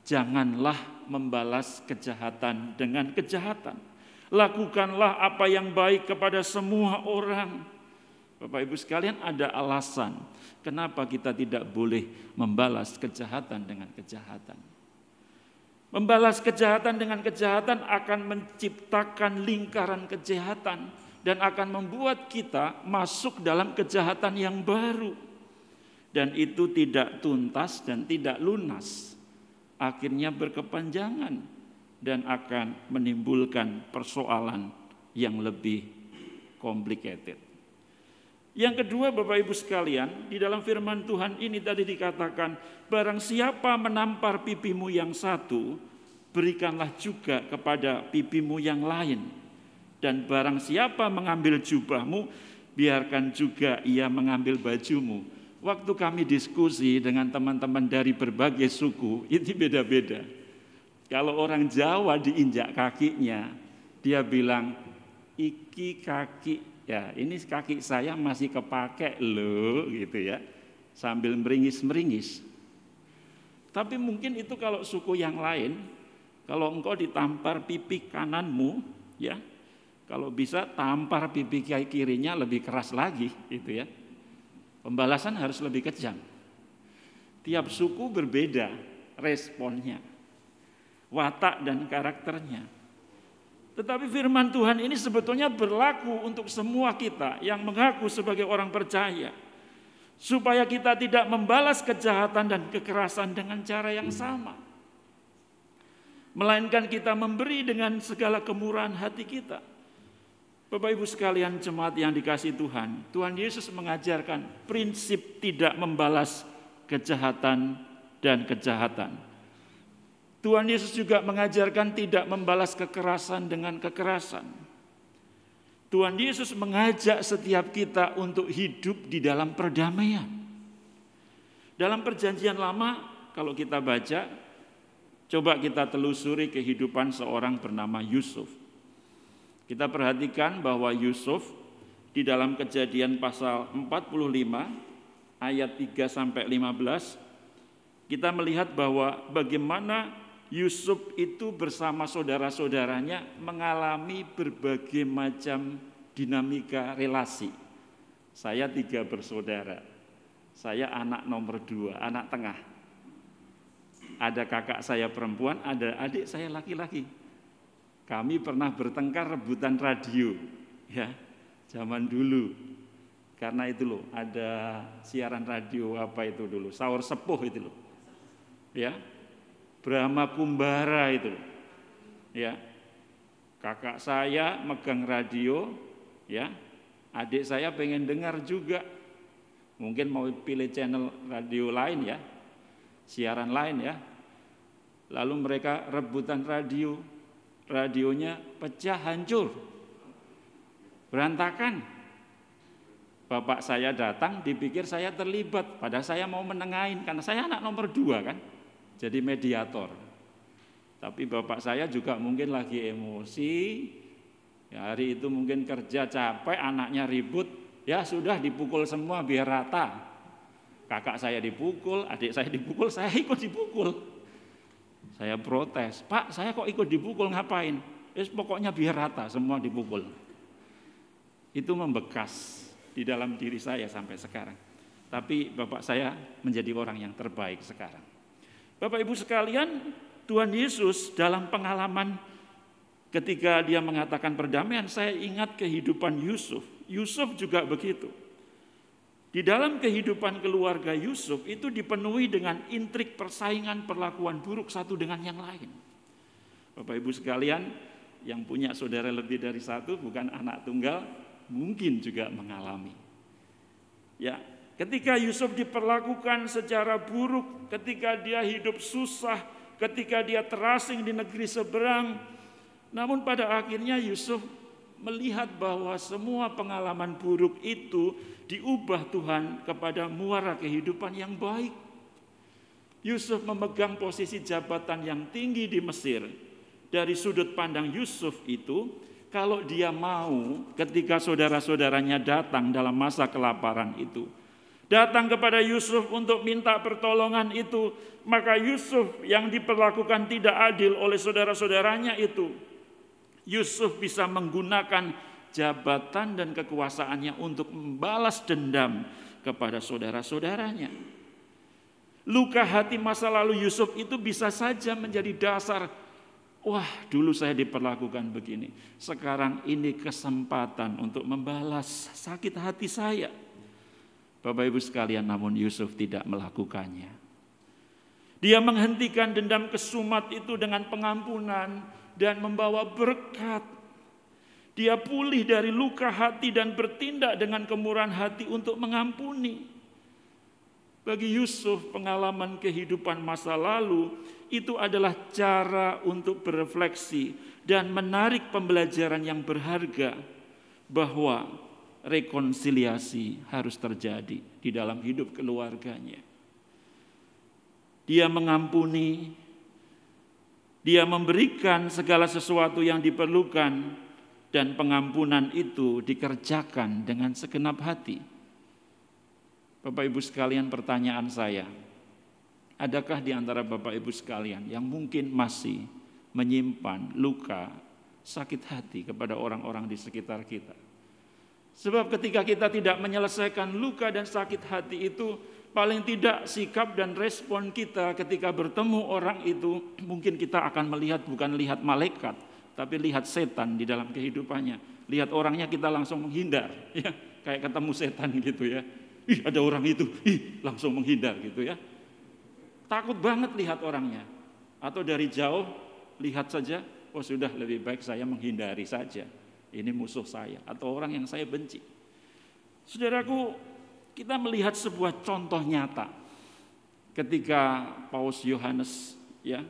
janganlah membalas kejahatan dengan kejahatan. Lakukanlah apa yang baik kepada semua orang. Bapak Ibu sekalian ada alasan kenapa kita tidak boleh membalas kejahatan dengan kejahatan. Membalas kejahatan dengan kejahatan akan menciptakan lingkaran kejahatan dan akan membuat kita masuk dalam kejahatan yang baru. Dan itu tidak tuntas dan tidak lunas. Akhirnya berkepanjangan dan akan menimbulkan persoalan yang lebih complicated. Yang kedua Bapak Ibu sekalian, di dalam firman Tuhan ini tadi dikatakan, barang siapa menampar pipimu yang satu, berikanlah juga kepada pipimu yang lain. Dan barang siapa mengambil jubahmu, biarkan juga ia mengambil bajumu. Waktu kami diskusi dengan teman-teman dari berbagai suku, itu beda-beda. Kalau orang Jawa diinjak kakinya, dia bilang, iki kaki Ya, ini kaki saya masih kepake loh gitu ya. Sambil meringis-meringis. Tapi mungkin itu kalau suku yang lain, kalau engkau ditampar pipi kananmu, ya, kalau bisa tampar pipi kirinya lebih keras lagi, gitu ya. Pembalasan harus lebih kejam. Tiap suku berbeda responnya, watak dan karakternya. Tetapi firman Tuhan ini sebetulnya berlaku untuk semua kita yang mengaku sebagai orang percaya. Supaya kita tidak membalas kejahatan dan kekerasan dengan cara yang sama. Melainkan kita memberi dengan segala kemurahan hati kita. Bapak Ibu sekalian jemaat yang dikasih Tuhan, Tuhan Yesus mengajarkan prinsip tidak membalas kejahatan dan kejahatan. Tuhan Yesus juga mengajarkan tidak membalas kekerasan dengan kekerasan. Tuhan Yesus mengajak setiap kita untuk hidup di dalam perdamaian. Dalam perjanjian lama, kalau kita baca, coba kita telusuri kehidupan seorang bernama Yusuf. Kita perhatikan bahwa Yusuf di dalam kejadian pasal 45 ayat 3 sampai 15 kita melihat bahwa bagaimana Yusuf itu bersama saudara-saudaranya mengalami berbagai macam dinamika relasi. Saya tiga bersaudara. Saya anak nomor dua, anak tengah. Ada kakak saya perempuan, ada adik saya laki-laki. Kami pernah bertengkar rebutan radio, ya, zaman dulu. Karena itu loh, ada siaran radio apa itu dulu, sahur sepuh itu loh. Ya, Brahma Kumbara itu. Ya. Kakak saya megang radio, ya. Adik saya pengen dengar juga. Mungkin mau pilih channel radio lain ya. Siaran lain ya. Lalu mereka rebutan radio. Radionya pecah hancur. Berantakan. Bapak saya datang dipikir saya terlibat, padahal saya mau menengahin karena saya anak nomor dua kan, jadi mediator. Tapi bapak saya juga mungkin lagi emosi, ya, hari itu mungkin kerja capek, anaknya ribut, ya sudah dipukul semua biar rata. Kakak saya dipukul, adik saya dipukul, saya ikut dipukul. Saya protes, Pak saya kok ikut dipukul ngapain? Yes, pokoknya biar rata semua dipukul. Itu membekas di dalam diri saya sampai sekarang. Tapi bapak saya menjadi orang yang terbaik sekarang. Bapak Ibu sekalian, Tuhan Yesus dalam pengalaman ketika dia mengatakan perdamaian, saya ingat kehidupan Yusuf. Yusuf juga begitu. Di dalam kehidupan keluarga Yusuf itu dipenuhi dengan intrik persaingan perlakuan buruk satu dengan yang lain. Bapak Ibu sekalian, yang punya saudara lebih dari satu bukan anak tunggal, mungkin juga mengalami. Ya, ketika Yusuf diperlakukan secara buruk, ketika dia hidup susah, ketika dia terasing di negeri seberang, namun pada akhirnya Yusuf melihat bahwa semua pengalaman buruk itu diubah Tuhan kepada muara kehidupan yang baik. Yusuf memegang posisi jabatan yang tinggi di Mesir. Dari sudut pandang Yusuf itu, kalau dia mau ketika saudara-saudaranya datang dalam masa kelaparan itu, datang kepada Yusuf untuk minta pertolongan itu, maka Yusuf yang diperlakukan tidak adil oleh saudara-saudaranya itu, Yusuf bisa menggunakan jabatan dan kekuasaannya untuk membalas dendam kepada saudara-saudaranya. Luka hati masa lalu Yusuf itu bisa saja menjadi dasar, wah dulu saya diperlakukan begini, sekarang ini kesempatan untuk membalas sakit hati saya. Bapak Ibu sekalian, namun Yusuf tidak melakukannya. Dia menghentikan dendam kesumat itu dengan pengampunan dan membawa berkat. Dia pulih dari luka hati dan bertindak dengan kemurahan hati untuk mengampuni. Bagi Yusuf, pengalaman kehidupan masa lalu itu adalah cara untuk berefleksi dan menarik pembelajaran yang berharga bahwa rekonsiliasi harus terjadi di dalam hidup keluarganya. Dia mengampuni, dia memberikan segala sesuatu yang diperlukan dan pengampunan itu dikerjakan dengan segenap hati. Bapak Ibu sekalian pertanyaan saya, adakah di antara Bapak Ibu sekalian yang mungkin masih menyimpan luka, sakit hati kepada orang-orang di sekitar kita? Sebab ketika kita tidak menyelesaikan luka dan sakit hati itu, paling tidak sikap dan respon kita ketika bertemu orang itu, mungkin kita akan melihat bukan lihat malaikat, tapi lihat setan di dalam kehidupannya. Lihat orangnya kita langsung menghindar, <laughs> ya, kayak ketemu setan gitu ya. Ih, ada orang itu, ih, langsung menghindar gitu ya. Takut banget lihat orangnya. Atau dari jauh lihat saja, oh sudah lebih baik saya menghindari saja. Ini musuh saya atau orang yang saya benci. Saudaraku, kita melihat sebuah contoh nyata ketika Paus Yohanes ya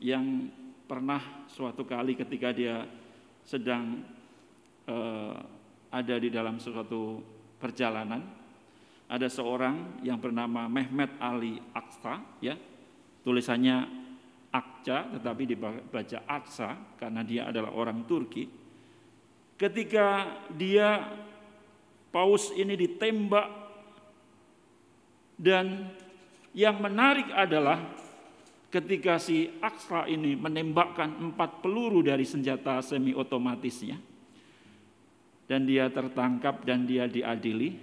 yang pernah suatu kali ketika dia sedang uh, ada di dalam suatu perjalanan ada seorang yang bernama Mehmet Ali Aksa ya tulisannya Akca tetapi dibaca Aksa karena dia adalah orang Turki ketika dia paus ini ditembak dan yang menarik adalah ketika si Aksra ini menembakkan empat peluru dari senjata semi otomatisnya dan dia tertangkap dan dia diadili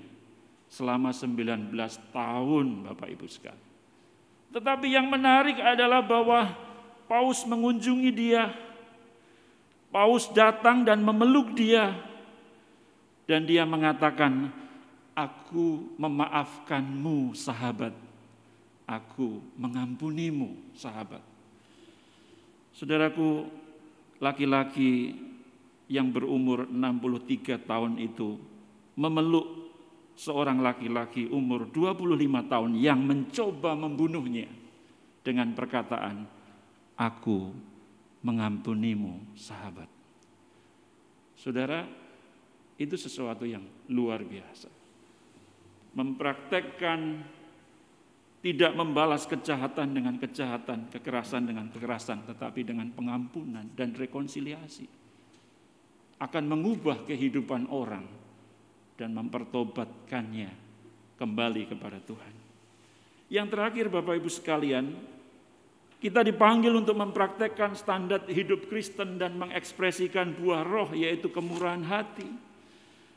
selama 19 tahun Bapak Ibu sekalian. Tetapi yang menarik adalah bahwa Paus mengunjungi dia. Paus datang dan memeluk dia. Dan dia mengatakan, aku memaafkanmu sahabat aku mengampunimu, sahabat. Saudaraku, laki-laki yang berumur 63 tahun itu memeluk seorang laki-laki umur 25 tahun yang mencoba membunuhnya dengan perkataan, "Aku mengampunimu, sahabat." Saudara, Itu sesuatu yang luar biasa. Mempraktekkan tidak membalas kejahatan dengan kejahatan, kekerasan dengan kekerasan, tetapi dengan pengampunan dan rekonsiliasi. Akan mengubah kehidupan orang dan mempertobatkannya kembali kepada Tuhan. Yang terakhir Bapak Ibu sekalian, kita dipanggil untuk mempraktekkan standar hidup Kristen dan mengekspresikan buah roh yaitu kemurahan hati.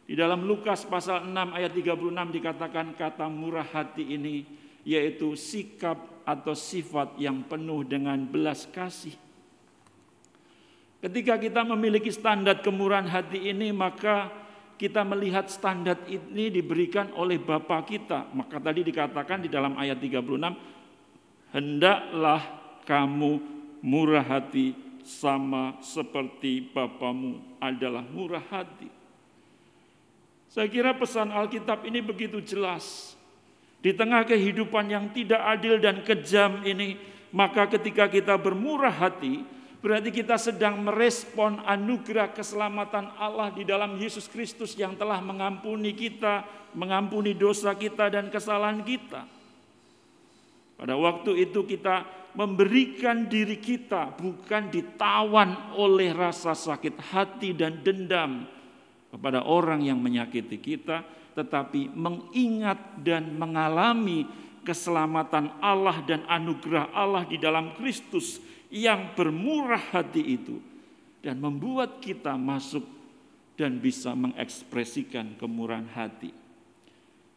Di dalam Lukas pasal 6 ayat 36 dikatakan kata murah hati ini yaitu sikap atau sifat yang penuh dengan belas kasih. Ketika kita memiliki standar kemurahan hati ini maka kita melihat standar ini diberikan oleh Bapa kita. Maka tadi dikatakan di dalam ayat 36 hendaklah kamu murah hati sama seperti Bapamu adalah murah hati. Saya kira pesan Alkitab ini begitu jelas. Di tengah kehidupan yang tidak adil dan kejam ini, maka ketika kita bermurah hati, berarti kita sedang merespon anugerah keselamatan Allah di dalam Yesus Kristus yang telah mengampuni kita, mengampuni dosa kita dan kesalahan kita. Pada waktu itu kita memberikan diri kita bukan ditawan oleh rasa sakit hati dan dendam kepada orang yang menyakiti kita, tetapi mengingat dan mengalami keselamatan Allah dan anugerah Allah di dalam Kristus yang bermurah hati itu dan membuat kita masuk dan bisa mengekspresikan kemurahan hati.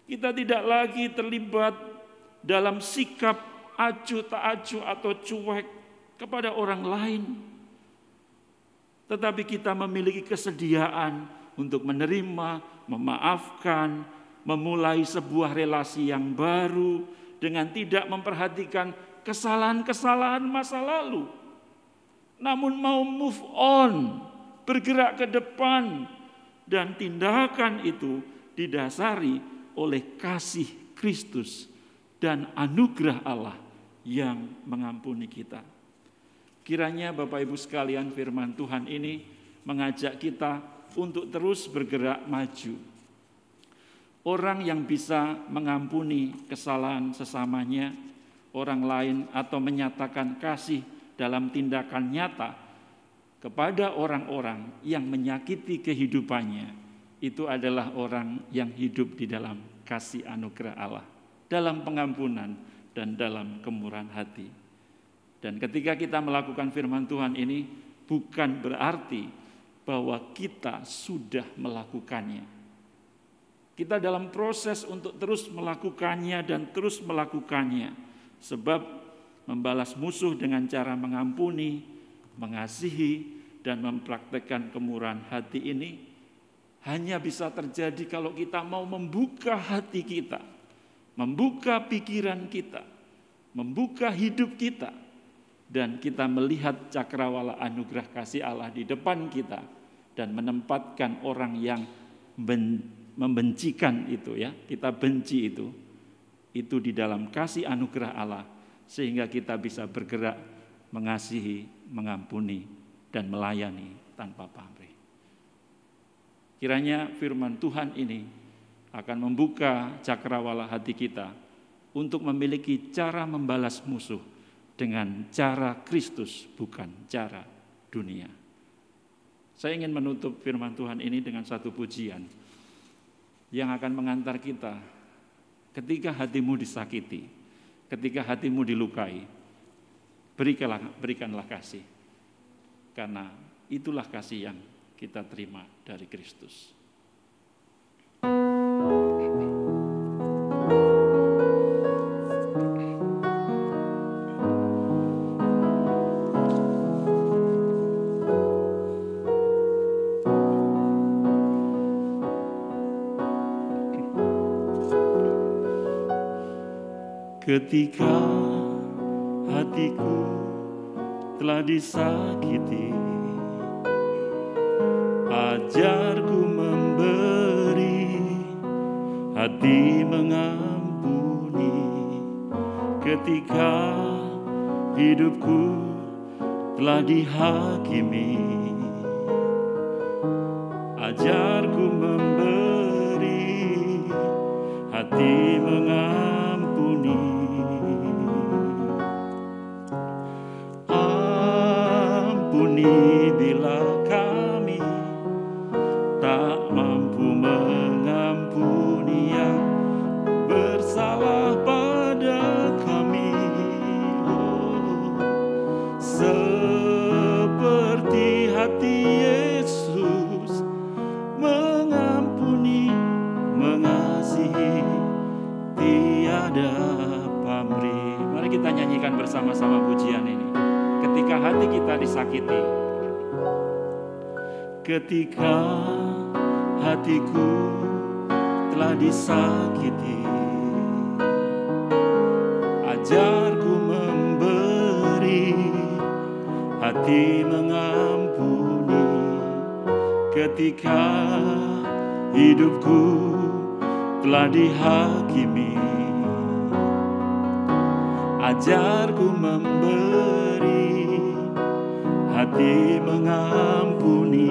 Kita tidak lagi terlibat dalam sikap acuh tak acuh atau cuek kepada orang lain. Tetapi kita memiliki kesediaan untuk menerima, memaafkan, memulai sebuah relasi yang baru dengan tidak memperhatikan kesalahan-kesalahan masa lalu. Namun mau move on, bergerak ke depan dan tindakan itu didasari oleh kasih Kristus dan anugerah Allah yang mengampuni kita. Kiranya Bapak Ibu sekalian firman Tuhan ini mengajak kita untuk terus bergerak maju. Orang yang bisa mengampuni kesalahan sesamanya, orang lain atau menyatakan kasih dalam tindakan nyata kepada orang-orang yang menyakiti kehidupannya, itu adalah orang yang hidup di dalam kasih anugerah Allah, dalam pengampunan, dan dalam kemurahan hati. Dan ketika kita melakukan firman Tuhan ini bukan berarti bahwa kita sudah melakukannya. Kita dalam proses untuk terus melakukannya dan terus melakukannya. Sebab membalas musuh dengan cara mengampuni, mengasihi, dan mempraktekkan kemurahan hati ini hanya bisa terjadi kalau kita mau membuka hati kita membuka pikiran kita, membuka hidup kita, dan kita melihat cakrawala anugerah kasih Allah di depan kita dan menempatkan orang yang membencikan itu ya, kita benci itu, itu di dalam kasih anugerah Allah sehingga kita bisa bergerak mengasihi, mengampuni dan melayani tanpa pamrih. Kiranya firman Tuhan ini akan membuka cakrawala hati kita untuk memiliki cara membalas musuh dengan cara Kristus, bukan cara dunia. Saya ingin menutup firman Tuhan ini dengan satu pujian yang akan mengantar kita ketika hatimu disakiti, ketika hatimu dilukai, berikanlah, berikanlah kasih. Karena itulah kasih yang kita terima dari Kristus. Ketika hatiku telah disakiti Ajarku hati mengampuni ketika hidupku telah dihakimi. Ajarku memberi hati mengampuni hati kita disakiti, ketika hatiku telah disakiti, ajarku memberi hati mengampuni. Ketika hidupku telah dihakimi ajarku memberi hati mengampuni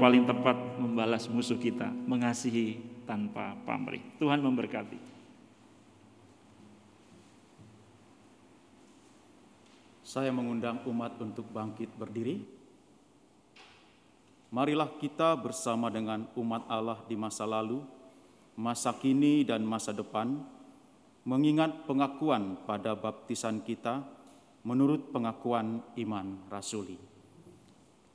paling tepat membalas musuh kita, mengasihi tanpa pamrih. Tuhan memberkati. Saya mengundang umat untuk bangkit berdiri. Marilah kita bersama dengan umat Allah di masa lalu, masa kini, dan masa depan, mengingat pengakuan pada baptisan kita menurut pengakuan iman rasuli.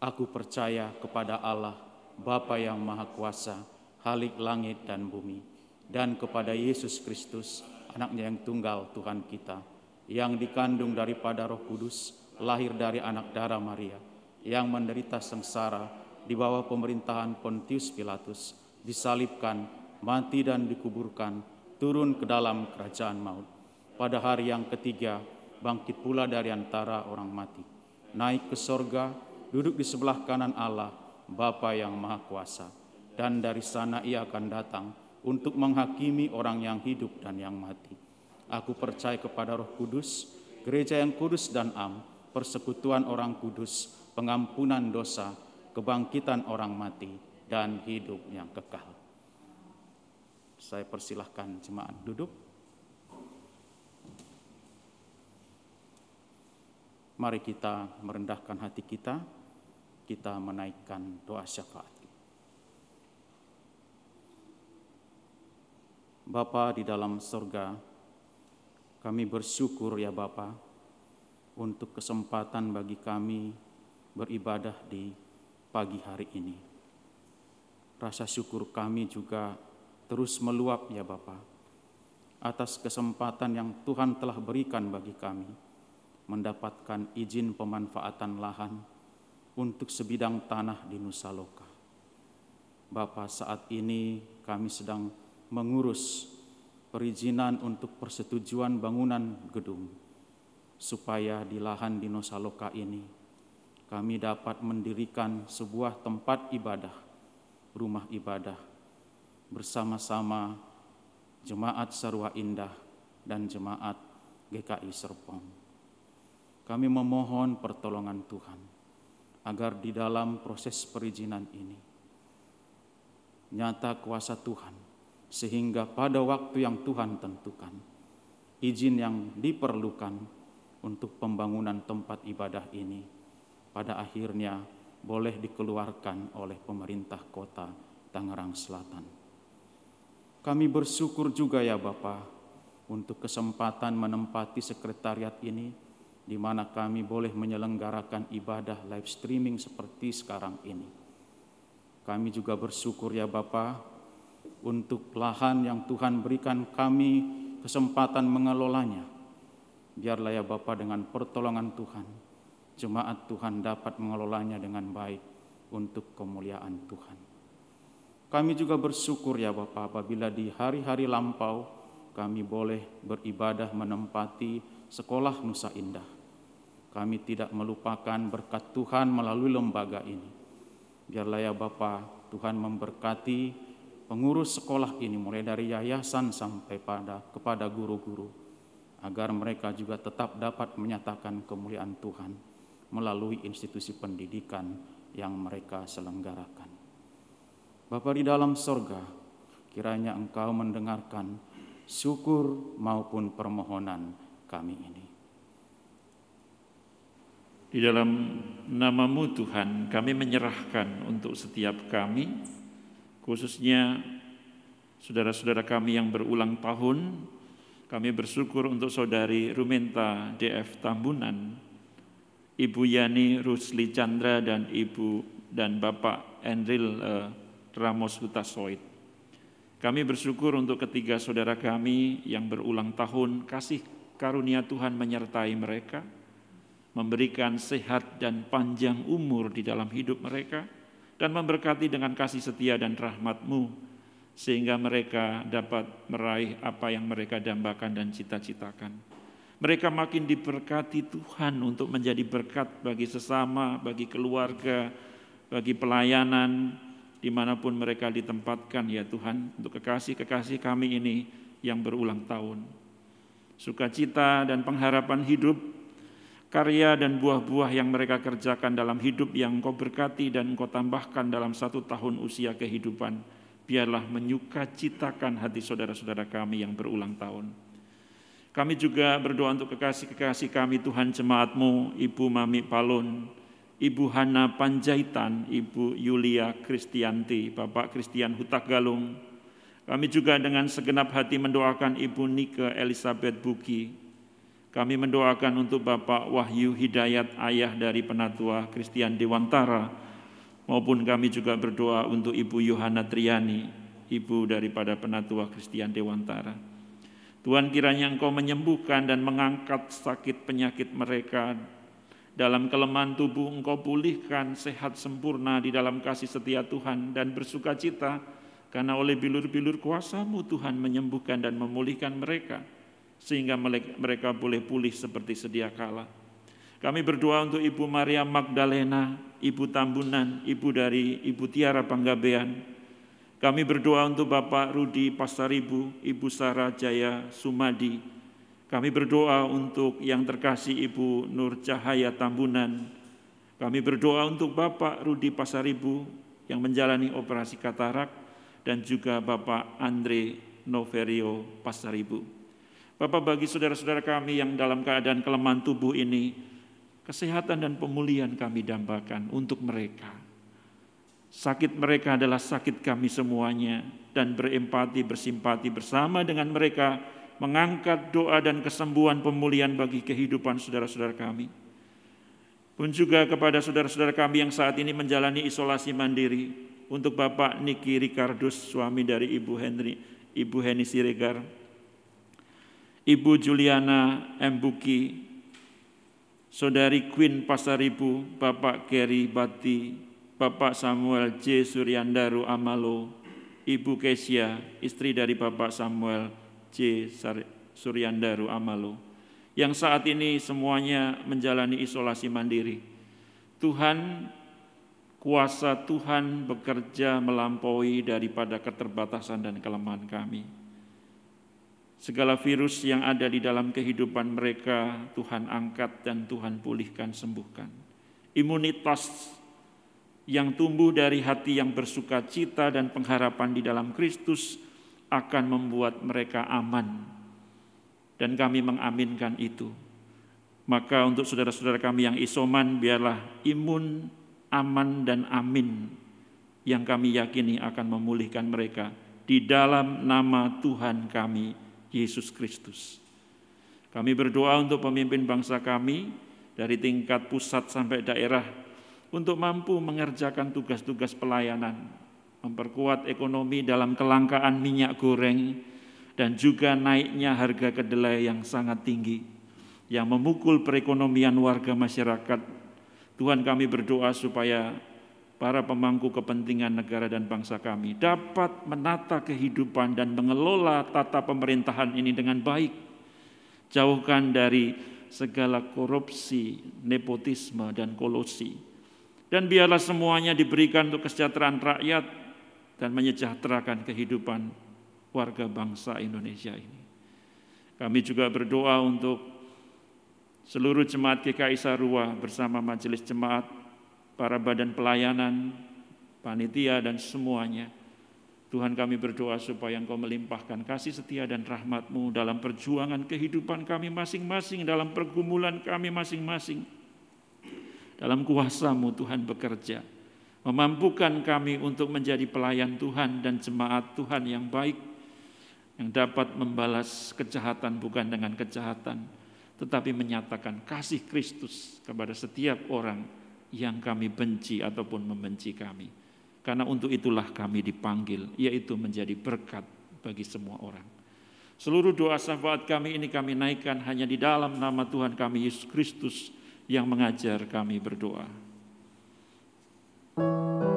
Aku percaya kepada Allah, Bapa yang Maha Kuasa, Halik langit dan bumi, dan kepada Yesus Kristus, anaknya yang tunggal Tuhan kita, yang dikandung daripada roh kudus, lahir dari anak darah Maria, yang menderita sengsara di bawah pemerintahan Pontius Pilatus, disalibkan, mati dan dikuburkan, turun ke dalam kerajaan maut. Pada hari yang ketiga, bangkit pula dari antara orang mati, naik ke sorga, duduk di sebelah kanan Allah, Bapa yang Maha Kuasa, dan dari sana ia akan datang untuk menghakimi orang yang hidup dan yang mati. Aku percaya kepada Roh Kudus, gereja yang kudus dan am, persekutuan orang kudus, pengampunan dosa, kebangkitan orang mati, dan hidup yang kekal. Saya persilahkan jemaat duduk. Mari kita merendahkan hati kita, kita menaikkan doa syafaat. Bapa di dalam sorga, kami bersyukur ya Bapa untuk kesempatan bagi kami beribadah di pagi hari ini. Rasa syukur kami juga terus meluap ya Bapa atas kesempatan yang Tuhan telah berikan bagi kami mendapatkan izin pemanfaatan lahan untuk sebidang tanah di Nusa Loka. Bapa saat ini kami sedang mengurus perizinan untuk persetujuan bangunan gedung supaya di lahan di Nusa Loka ini kami dapat mendirikan sebuah tempat ibadah, rumah ibadah bersama-sama jemaat Sarwa Indah dan jemaat GKI Serpong. Kami memohon pertolongan Tuhan agar di dalam proses perizinan ini nyata kuasa Tuhan sehingga pada waktu yang Tuhan tentukan, izin yang diperlukan untuk pembangunan tempat ibadah ini pada akhirnya boleh dikeluarkan oleh pemerintah kota Tangerang Selatan. Kami bersyukur juga ya Bapak untuk kesempatan menempati sekretariat ini di mana kami boleh menyelenggarakan ibadah live streaming seperti sekarang ini. Kami juga bersyukur ya Bapak untuk lahan yang Tuhan berikan kami kesempatan mengelolanya. Biarlah ya Bapak dengan pertolongan Tuhan, jemaat Tuhan dapat mengelolanya dengan baik untuk kemuliaan Tuhan. Kami juga bersyukur ya Bapak apabila di hari-hari lampau kami boleh beribadah menempati sekolah Nusa Indah. Kami tidak melupakan berkat Tuhan melalui lembaga ini. Biarlah ya Bapak Tuhan memberkati pengurus sekolah ini mulai dari yayasan sampai pada kepada guru-guru agar mereka juga tetap dapat menyatakan kemuliaan Tuhan melalui institusi pendidikan yang mereka selenggarakan. Bapa di dalam sorga, kiranya Engkau mendengarkan syukur maupun permohonan kami ini. Di dalam namamu Tuhan, kami menyerahkan untuk setiap kami, khususnya saudara-saudara kami yang berulang tahun, kami bersyukur untuk saudari Rumenta DF Tambunan, Ibu Yani Rusli Chandra dan Ibu dan Bapak Enril uh, Ramos Hutasoid. Kami bersyukur untuk ketiga saudara kami yang berulang tahun. Kasih karunia Tuhan menyertai mereka, memberikan sehat dan panjang umur di dalam hidup mereka, dan memberkati dengan kasih setia dan rahmatmu, sehingga mereka dapat meraih apa yang mereka dambakan dan cita-citakan. Mereka makin diberkati Tuhan untuk menjadi berkat bagi sesama, bagi keluarga, bagi pelayanan, di mana pun mereka ditempatkan ya Tuhan untuk kekasih-kekasih kami ini yang berulang tahun. Sukacita dan pengharapan hidup, karya dan buah-buah yang mereka kerjakan dalam hidup yang Engkau berkati dan Engkau tambahkan dalam satu tahun usia kehidupan, biarlah menyukacitakan hati saudara-saudara kami yang berulang tahun. Kami juga berdoa untuk kekasih-kekasih kami Tuhan jemaatmu, Ibu Mami Palun, Ibu Hana Panjaitan, Ibu Yulia Kristianti, Bapak Kristian Hutagalung. Kami juga dengan segenap hati mendoakan Ibu Nike Elizabeth Buki. Kami mendoakan untuk Bapak Wahyu Hidayat, ayah dari penatua Kristian Dewantara, maupun kami juga berdoa untuk Ibu Yohana Triani, ibu daripada penatua Kristian Dewantara. Tuhan kiranya Engkau menyembuhkan dan mengangkat sakit penyakit mereka dalam kelemahan tubuh engkau pulihkan sehat sempurna di dalam kasih setia Tuhan dan bersuka cita karena oleh bilur-bilur kuasamu Tuhan menyembuhkan dan memulihkan mereka sehingga mereka boleh pulih seperti sedia kala. Kami berdoa untuk Ibu Maria Magdalena, Ibu Tambunan, Ibu dari Ibu Tiara Panggabean. Kami berdoa untuk Bapak Rudi Pasaribu, Ibu Sarah Jaya Sumadi, kami berdoa untuk yang terkasih Ibu Nur Cahaya Tambunan. Kami berdoa untuk Bapak Rudi Pasaribu yang menjalani operasi katarak dan juga Bapak Andre Noverio Pasaribu. Bapak bagi saudara-saudara kami yang dalam keadaan kelemahan tubuh ini, kesehatan dan pemulihan kami dambakan untuk mereka. Sakit mereka adalah sakit kami semuanya dan berempati, bersimpati bersama dengan mereka mengangkat doa dan kesembuhan pemulihan bagi kehidupan saudara-saudara kami. Pun juga kepada saudara-saudara kami yang saat ini menjalani isolasi mandiri untuk Bapak Niki Ricardus, suami dari Ibu Henry, Ibu Heni Siregar, Ibu Juliana M. Buki, Saudari Queen Pasaribu, Bapak Kerry Bati, Bapak Samuel J. Suryandaru Amalo, Ibu Kesia, istri dari Bapak Samuel J. Suryandaru Amalo, yang saat ini semuanya menjalani isolasi mandiri. Tuhan, kuasa Tuhan bekerja melampaui daripada keterbatasan dan kelemahan kami. Segala virus yang ada di dalam kehidupan mereka, Tuhan angkat dan Tuhan pulihkan, sembuhkan. Imunitas yang tumbuh dari hati yang bersuka cita dan pengharapan di dalam Kristus, akan membuat mereka aman. Dan kami mengaminkan itu. Maka untuk saudara-saudara kami yang isoman, biarlah imun, aman, dan amin yang kami yakini akan memulihkan mereka di dalam nama Tuhan kami, Yesus Kristus. Kami berdoa untuk pemimpin bangsa kami dari tingkat pusat sampai daerah untuk mampu mengerjakan tugas-tugas pelayanan, memperkuat ekonomi dalam kelangkaan minyak goreng, dan juga naiknya harga kedelai yang sangat tinggi yang memukul perekonomian warga masyarakat. Tuhan kami berdoa supaya para pemangku kepentingan negara dan bangsa kami dapat menata kehidupan dan mengelola tata pemerintahan ini dengan baik. Jauhkan dari segala korupsi, nepotisme, dan kolosi. Dan biarlah semuanya diberikan untuk kesejahteraan rakyat dan menyejahterakan kehidupan warga bangsa Indonesia ini. Kami juga berdoa untuk seluruh jemaat GKI Sarua bersama majelis jemaat, para badan pelayanan, panitia dan semuanya. Tuhan kami berdoa supaya Engkau melimpahkan kasih setia dan rahmat-Mu dalam perjuangan kehidupan kami masing-masing, dalam pergumulan kami masing-masing. Dalam kuasa-Mu Tuhan bekerja, memampukan kami untuk menjadi pelayan Tuhan dan jemaat Tuhan yang baik, yang dapat membalas kejahatan bukan dengan kejahatan, tetapi menyatakan kasih Kristus kepada setiap orang yang kami benci ataupun membenci kami. Karena untuk itulah kami dipanggil, yaitu menjadi berkat bagi semua orang. Seluruh doa syafaat kami ini kami naikkan hanya di dalam nama Tuhan kami Yesus Kristus yang mengajar kami berdoa. Bapa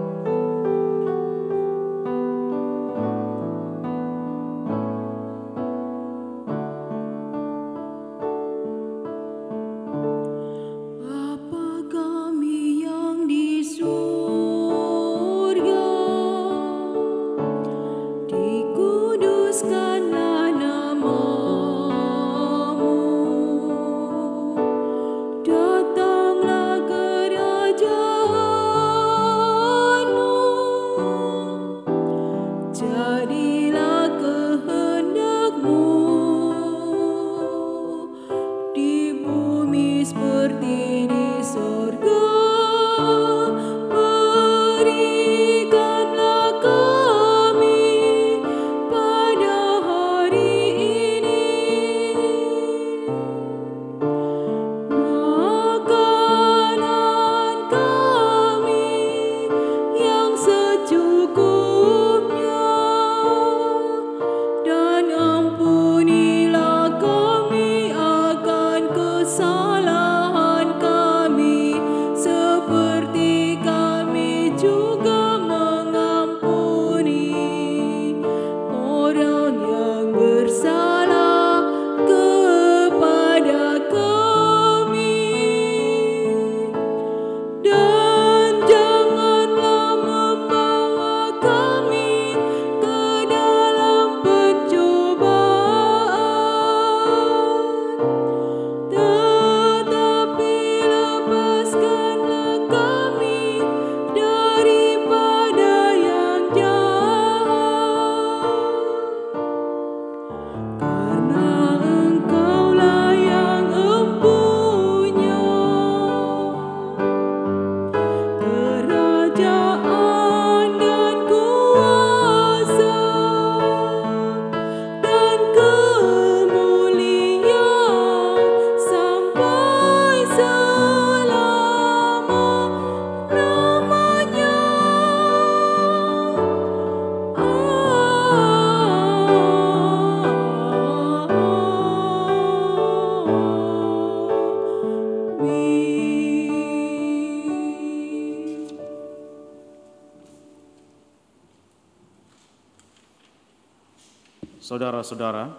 Saudara-saudara,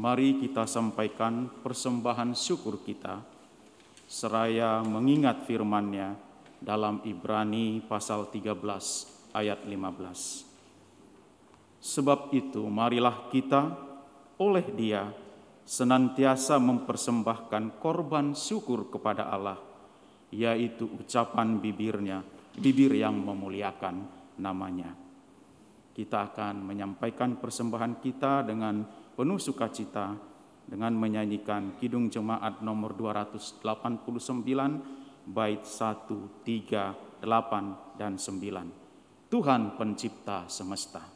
mari kita sampaikan persembahan syukur kita seraya mengingat firman-Nya dalam Ibrani pasal 13 ayat 15. Sebab itu marilah kita oleh Dia senantiasa mempersembahkan korban syukur kepada Allah, yaitu ucapan bibirnya, bibir yang memuliakan namanya. Kita akan menyampaikan persembahan kita dengan penuh sukacita dengan menyanyikan Kidung Jemaat nomor 289 bait 1, 3, 8 dan 9. Tuhan pencipta semesta.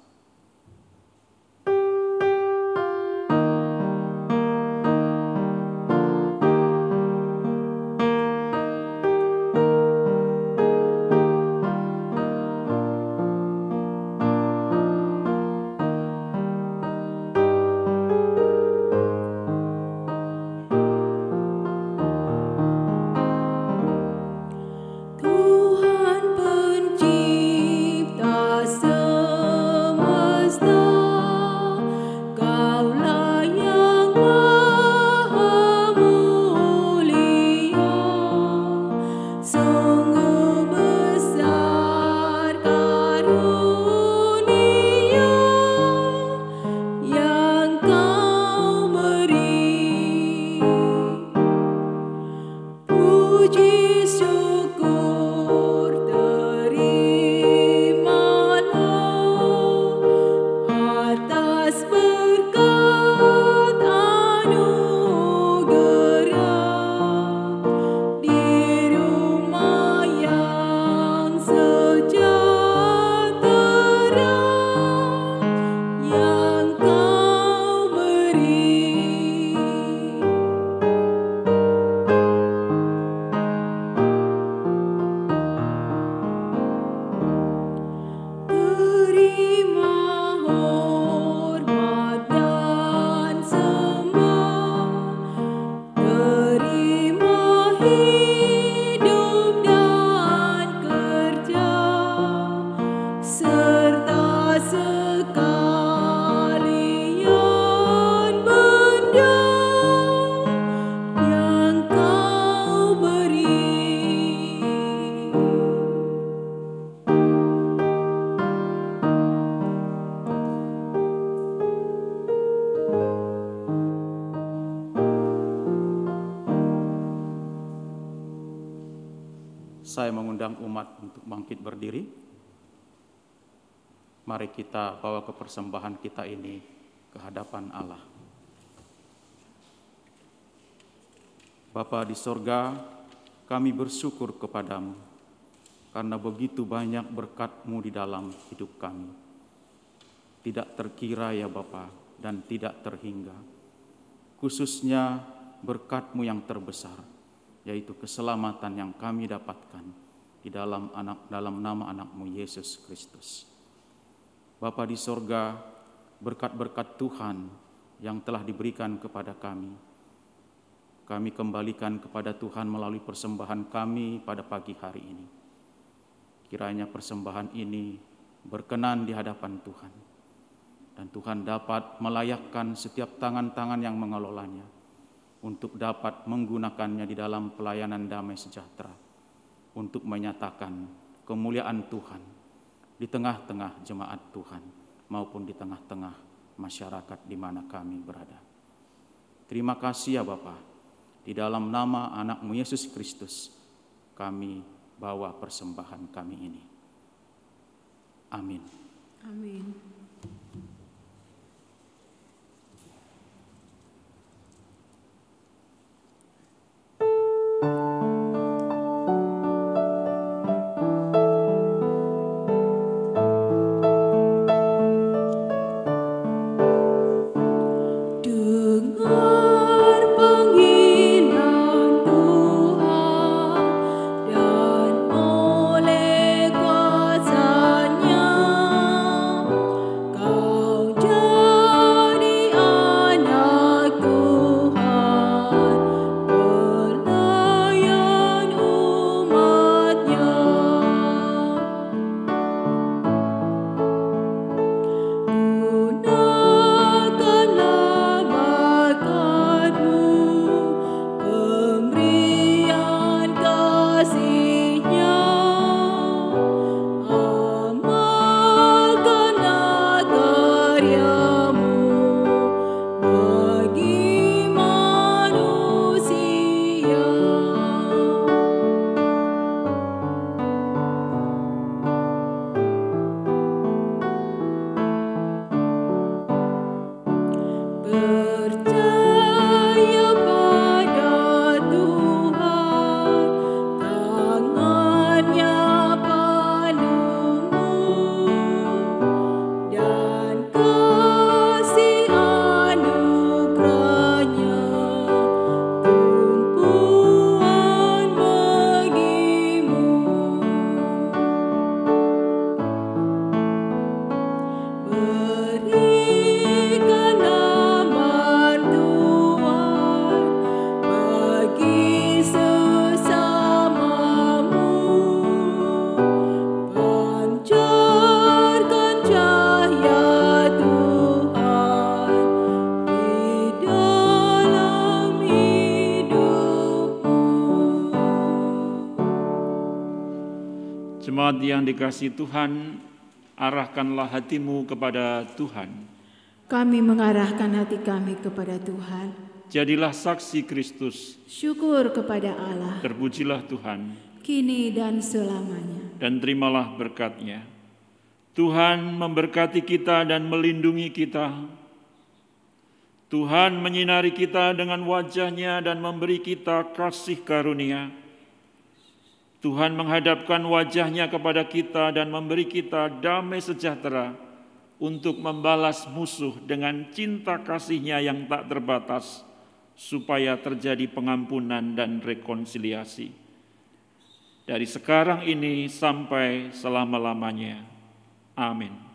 Kita bawa ke persembahan kita ini ke hadapan Allah. Bapa di sorga, kami bersyukur kepadamu karena begitu banyak berkat-Mu di dalam hidup kami. Tidak terkira ya Bapa dan tidak terhingga. Khususnya berkat-Mu yang terbesar, yaitu keselamatan yang kami dapatkan di dalam anak dalam nama anakmu Yesus Kristus. Bapa di sorga, berkat-berkat Tuhan yang telah diberikan kepada kami, kami kembalikan kepada Tuhan melalui persembahan kami pada pagi hari ini. Kiranya persembahan ini berkenan di hadapan Tuhan. Dan Tuhan dapat melayakkan setiap tangan-tangan yang mengelolanya untuk dapat menggunakannya di dalam pelayanan damai sejahtera untuk menyatakan kemuliaan Tuhan di tengah-tengah jemaat Tuhan maupun di tengah-tengah masyarakat di mana kami berada. Terima kasih ya Bapa. Di dalam nama anakmu Yesus Kristus kami bawa persembahan kami ini. Amin. Amin. Yang dikasih Tuhan, arahkanlah hatimu kepada Tuhan. Kami mengarahkan hati kami kepada Tuhan. Jadilah saksi Kristus, Syukur kepada Allah, terpujilah Tuhan, kini dan selamanya. dan terimalah berkatnya. Tuhan memberkati kita dan melindungi kita. Tuhan menyinari kita dengan wajahnya dan memberi kita kasih karunia. Tuhan menghadapkan wajahnya kepada kita dan memberi kita damai sejahtera untuk membalas musuh dengan cinta kasihnya yang tak terbatas, supaya terjadi pengampunan dan rekonsiliasi. Dari sekarang ini sampai selama-lamanya. Amin.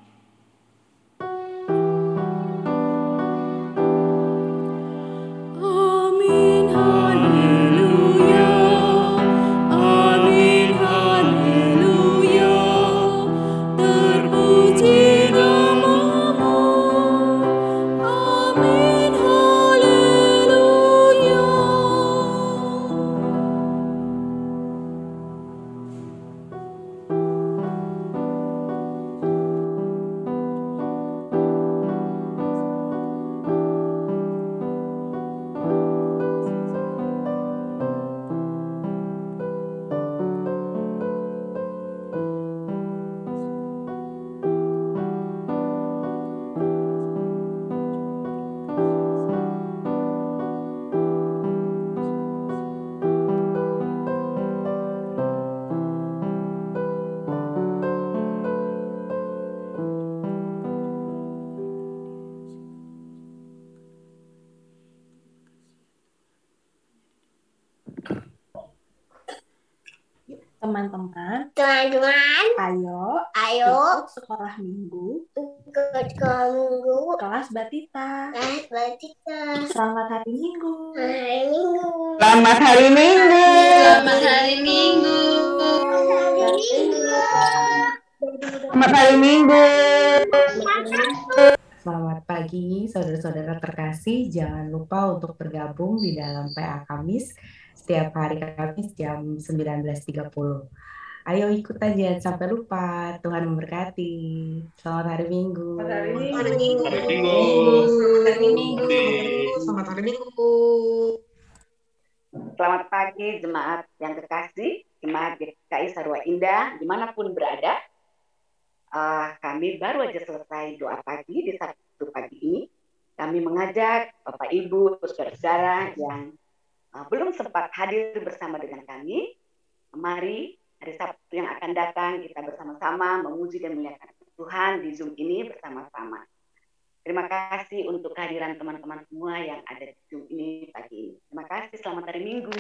Teman-teman, Teman-teman, ayo ayo ikut sekolah minggu ikut ke minggu kelas Batita. kelas batika Selamat hari Minggu. hari minggu. Selamat hari Minggu. Selamat hari minggu. Hari minggu. Selamat hari Minggu. Selamat pagi, saudara-saudara terkasih. Jangan lupa untuk bergabung di dalam PA Kamis setiap hari Kamis jam 19.30. Ayo ikut aja sampai lupa. Tuhan memberkati. Selamat hari Minggu. Hari Minggu. Hari minggu. Hari Minggu. Hari Minggu. Selamat hari Minggu. Selamat pagi jemaat yang terkasih, jemaat GKI Sarwa Indah, di mana pun berada. Eh, kami baru aja selesai doa pagi di Sabtu pagi ini. Kami mengajak Bapak Ibu, saudara-saudara yang belum sempat hadir bersama dengan kami, mari hari Sabtu yang akan datang kita bersama-sama memuji dan memuliakan Tuhan di Zoom ini bersama-sama. Terima kasih untuk kehadiran teman-teman semua yang ada di Zoom ini pagi ini. Terima kasih, selamat hari Minggu.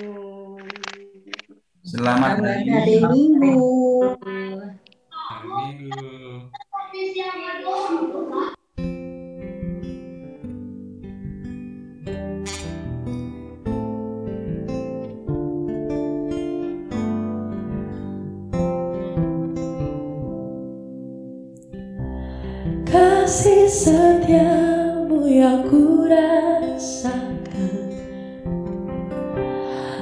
Selamat hari Hari Minggu. Hari Minggu. Kasih setiamu yang ku rasakan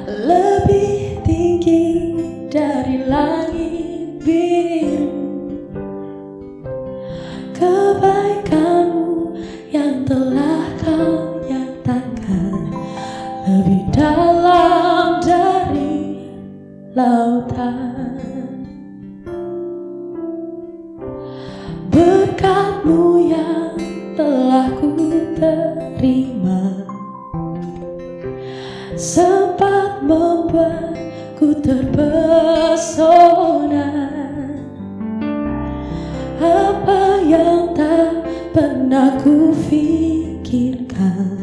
Lebih tinggi dari langit biru. Kebaikanmu yang telah kau nyatakan. Lebih dalam dari lautan. Berkatmu terima. Sempat membuatku terpesona. Apa yang tak pernah ku pikirkan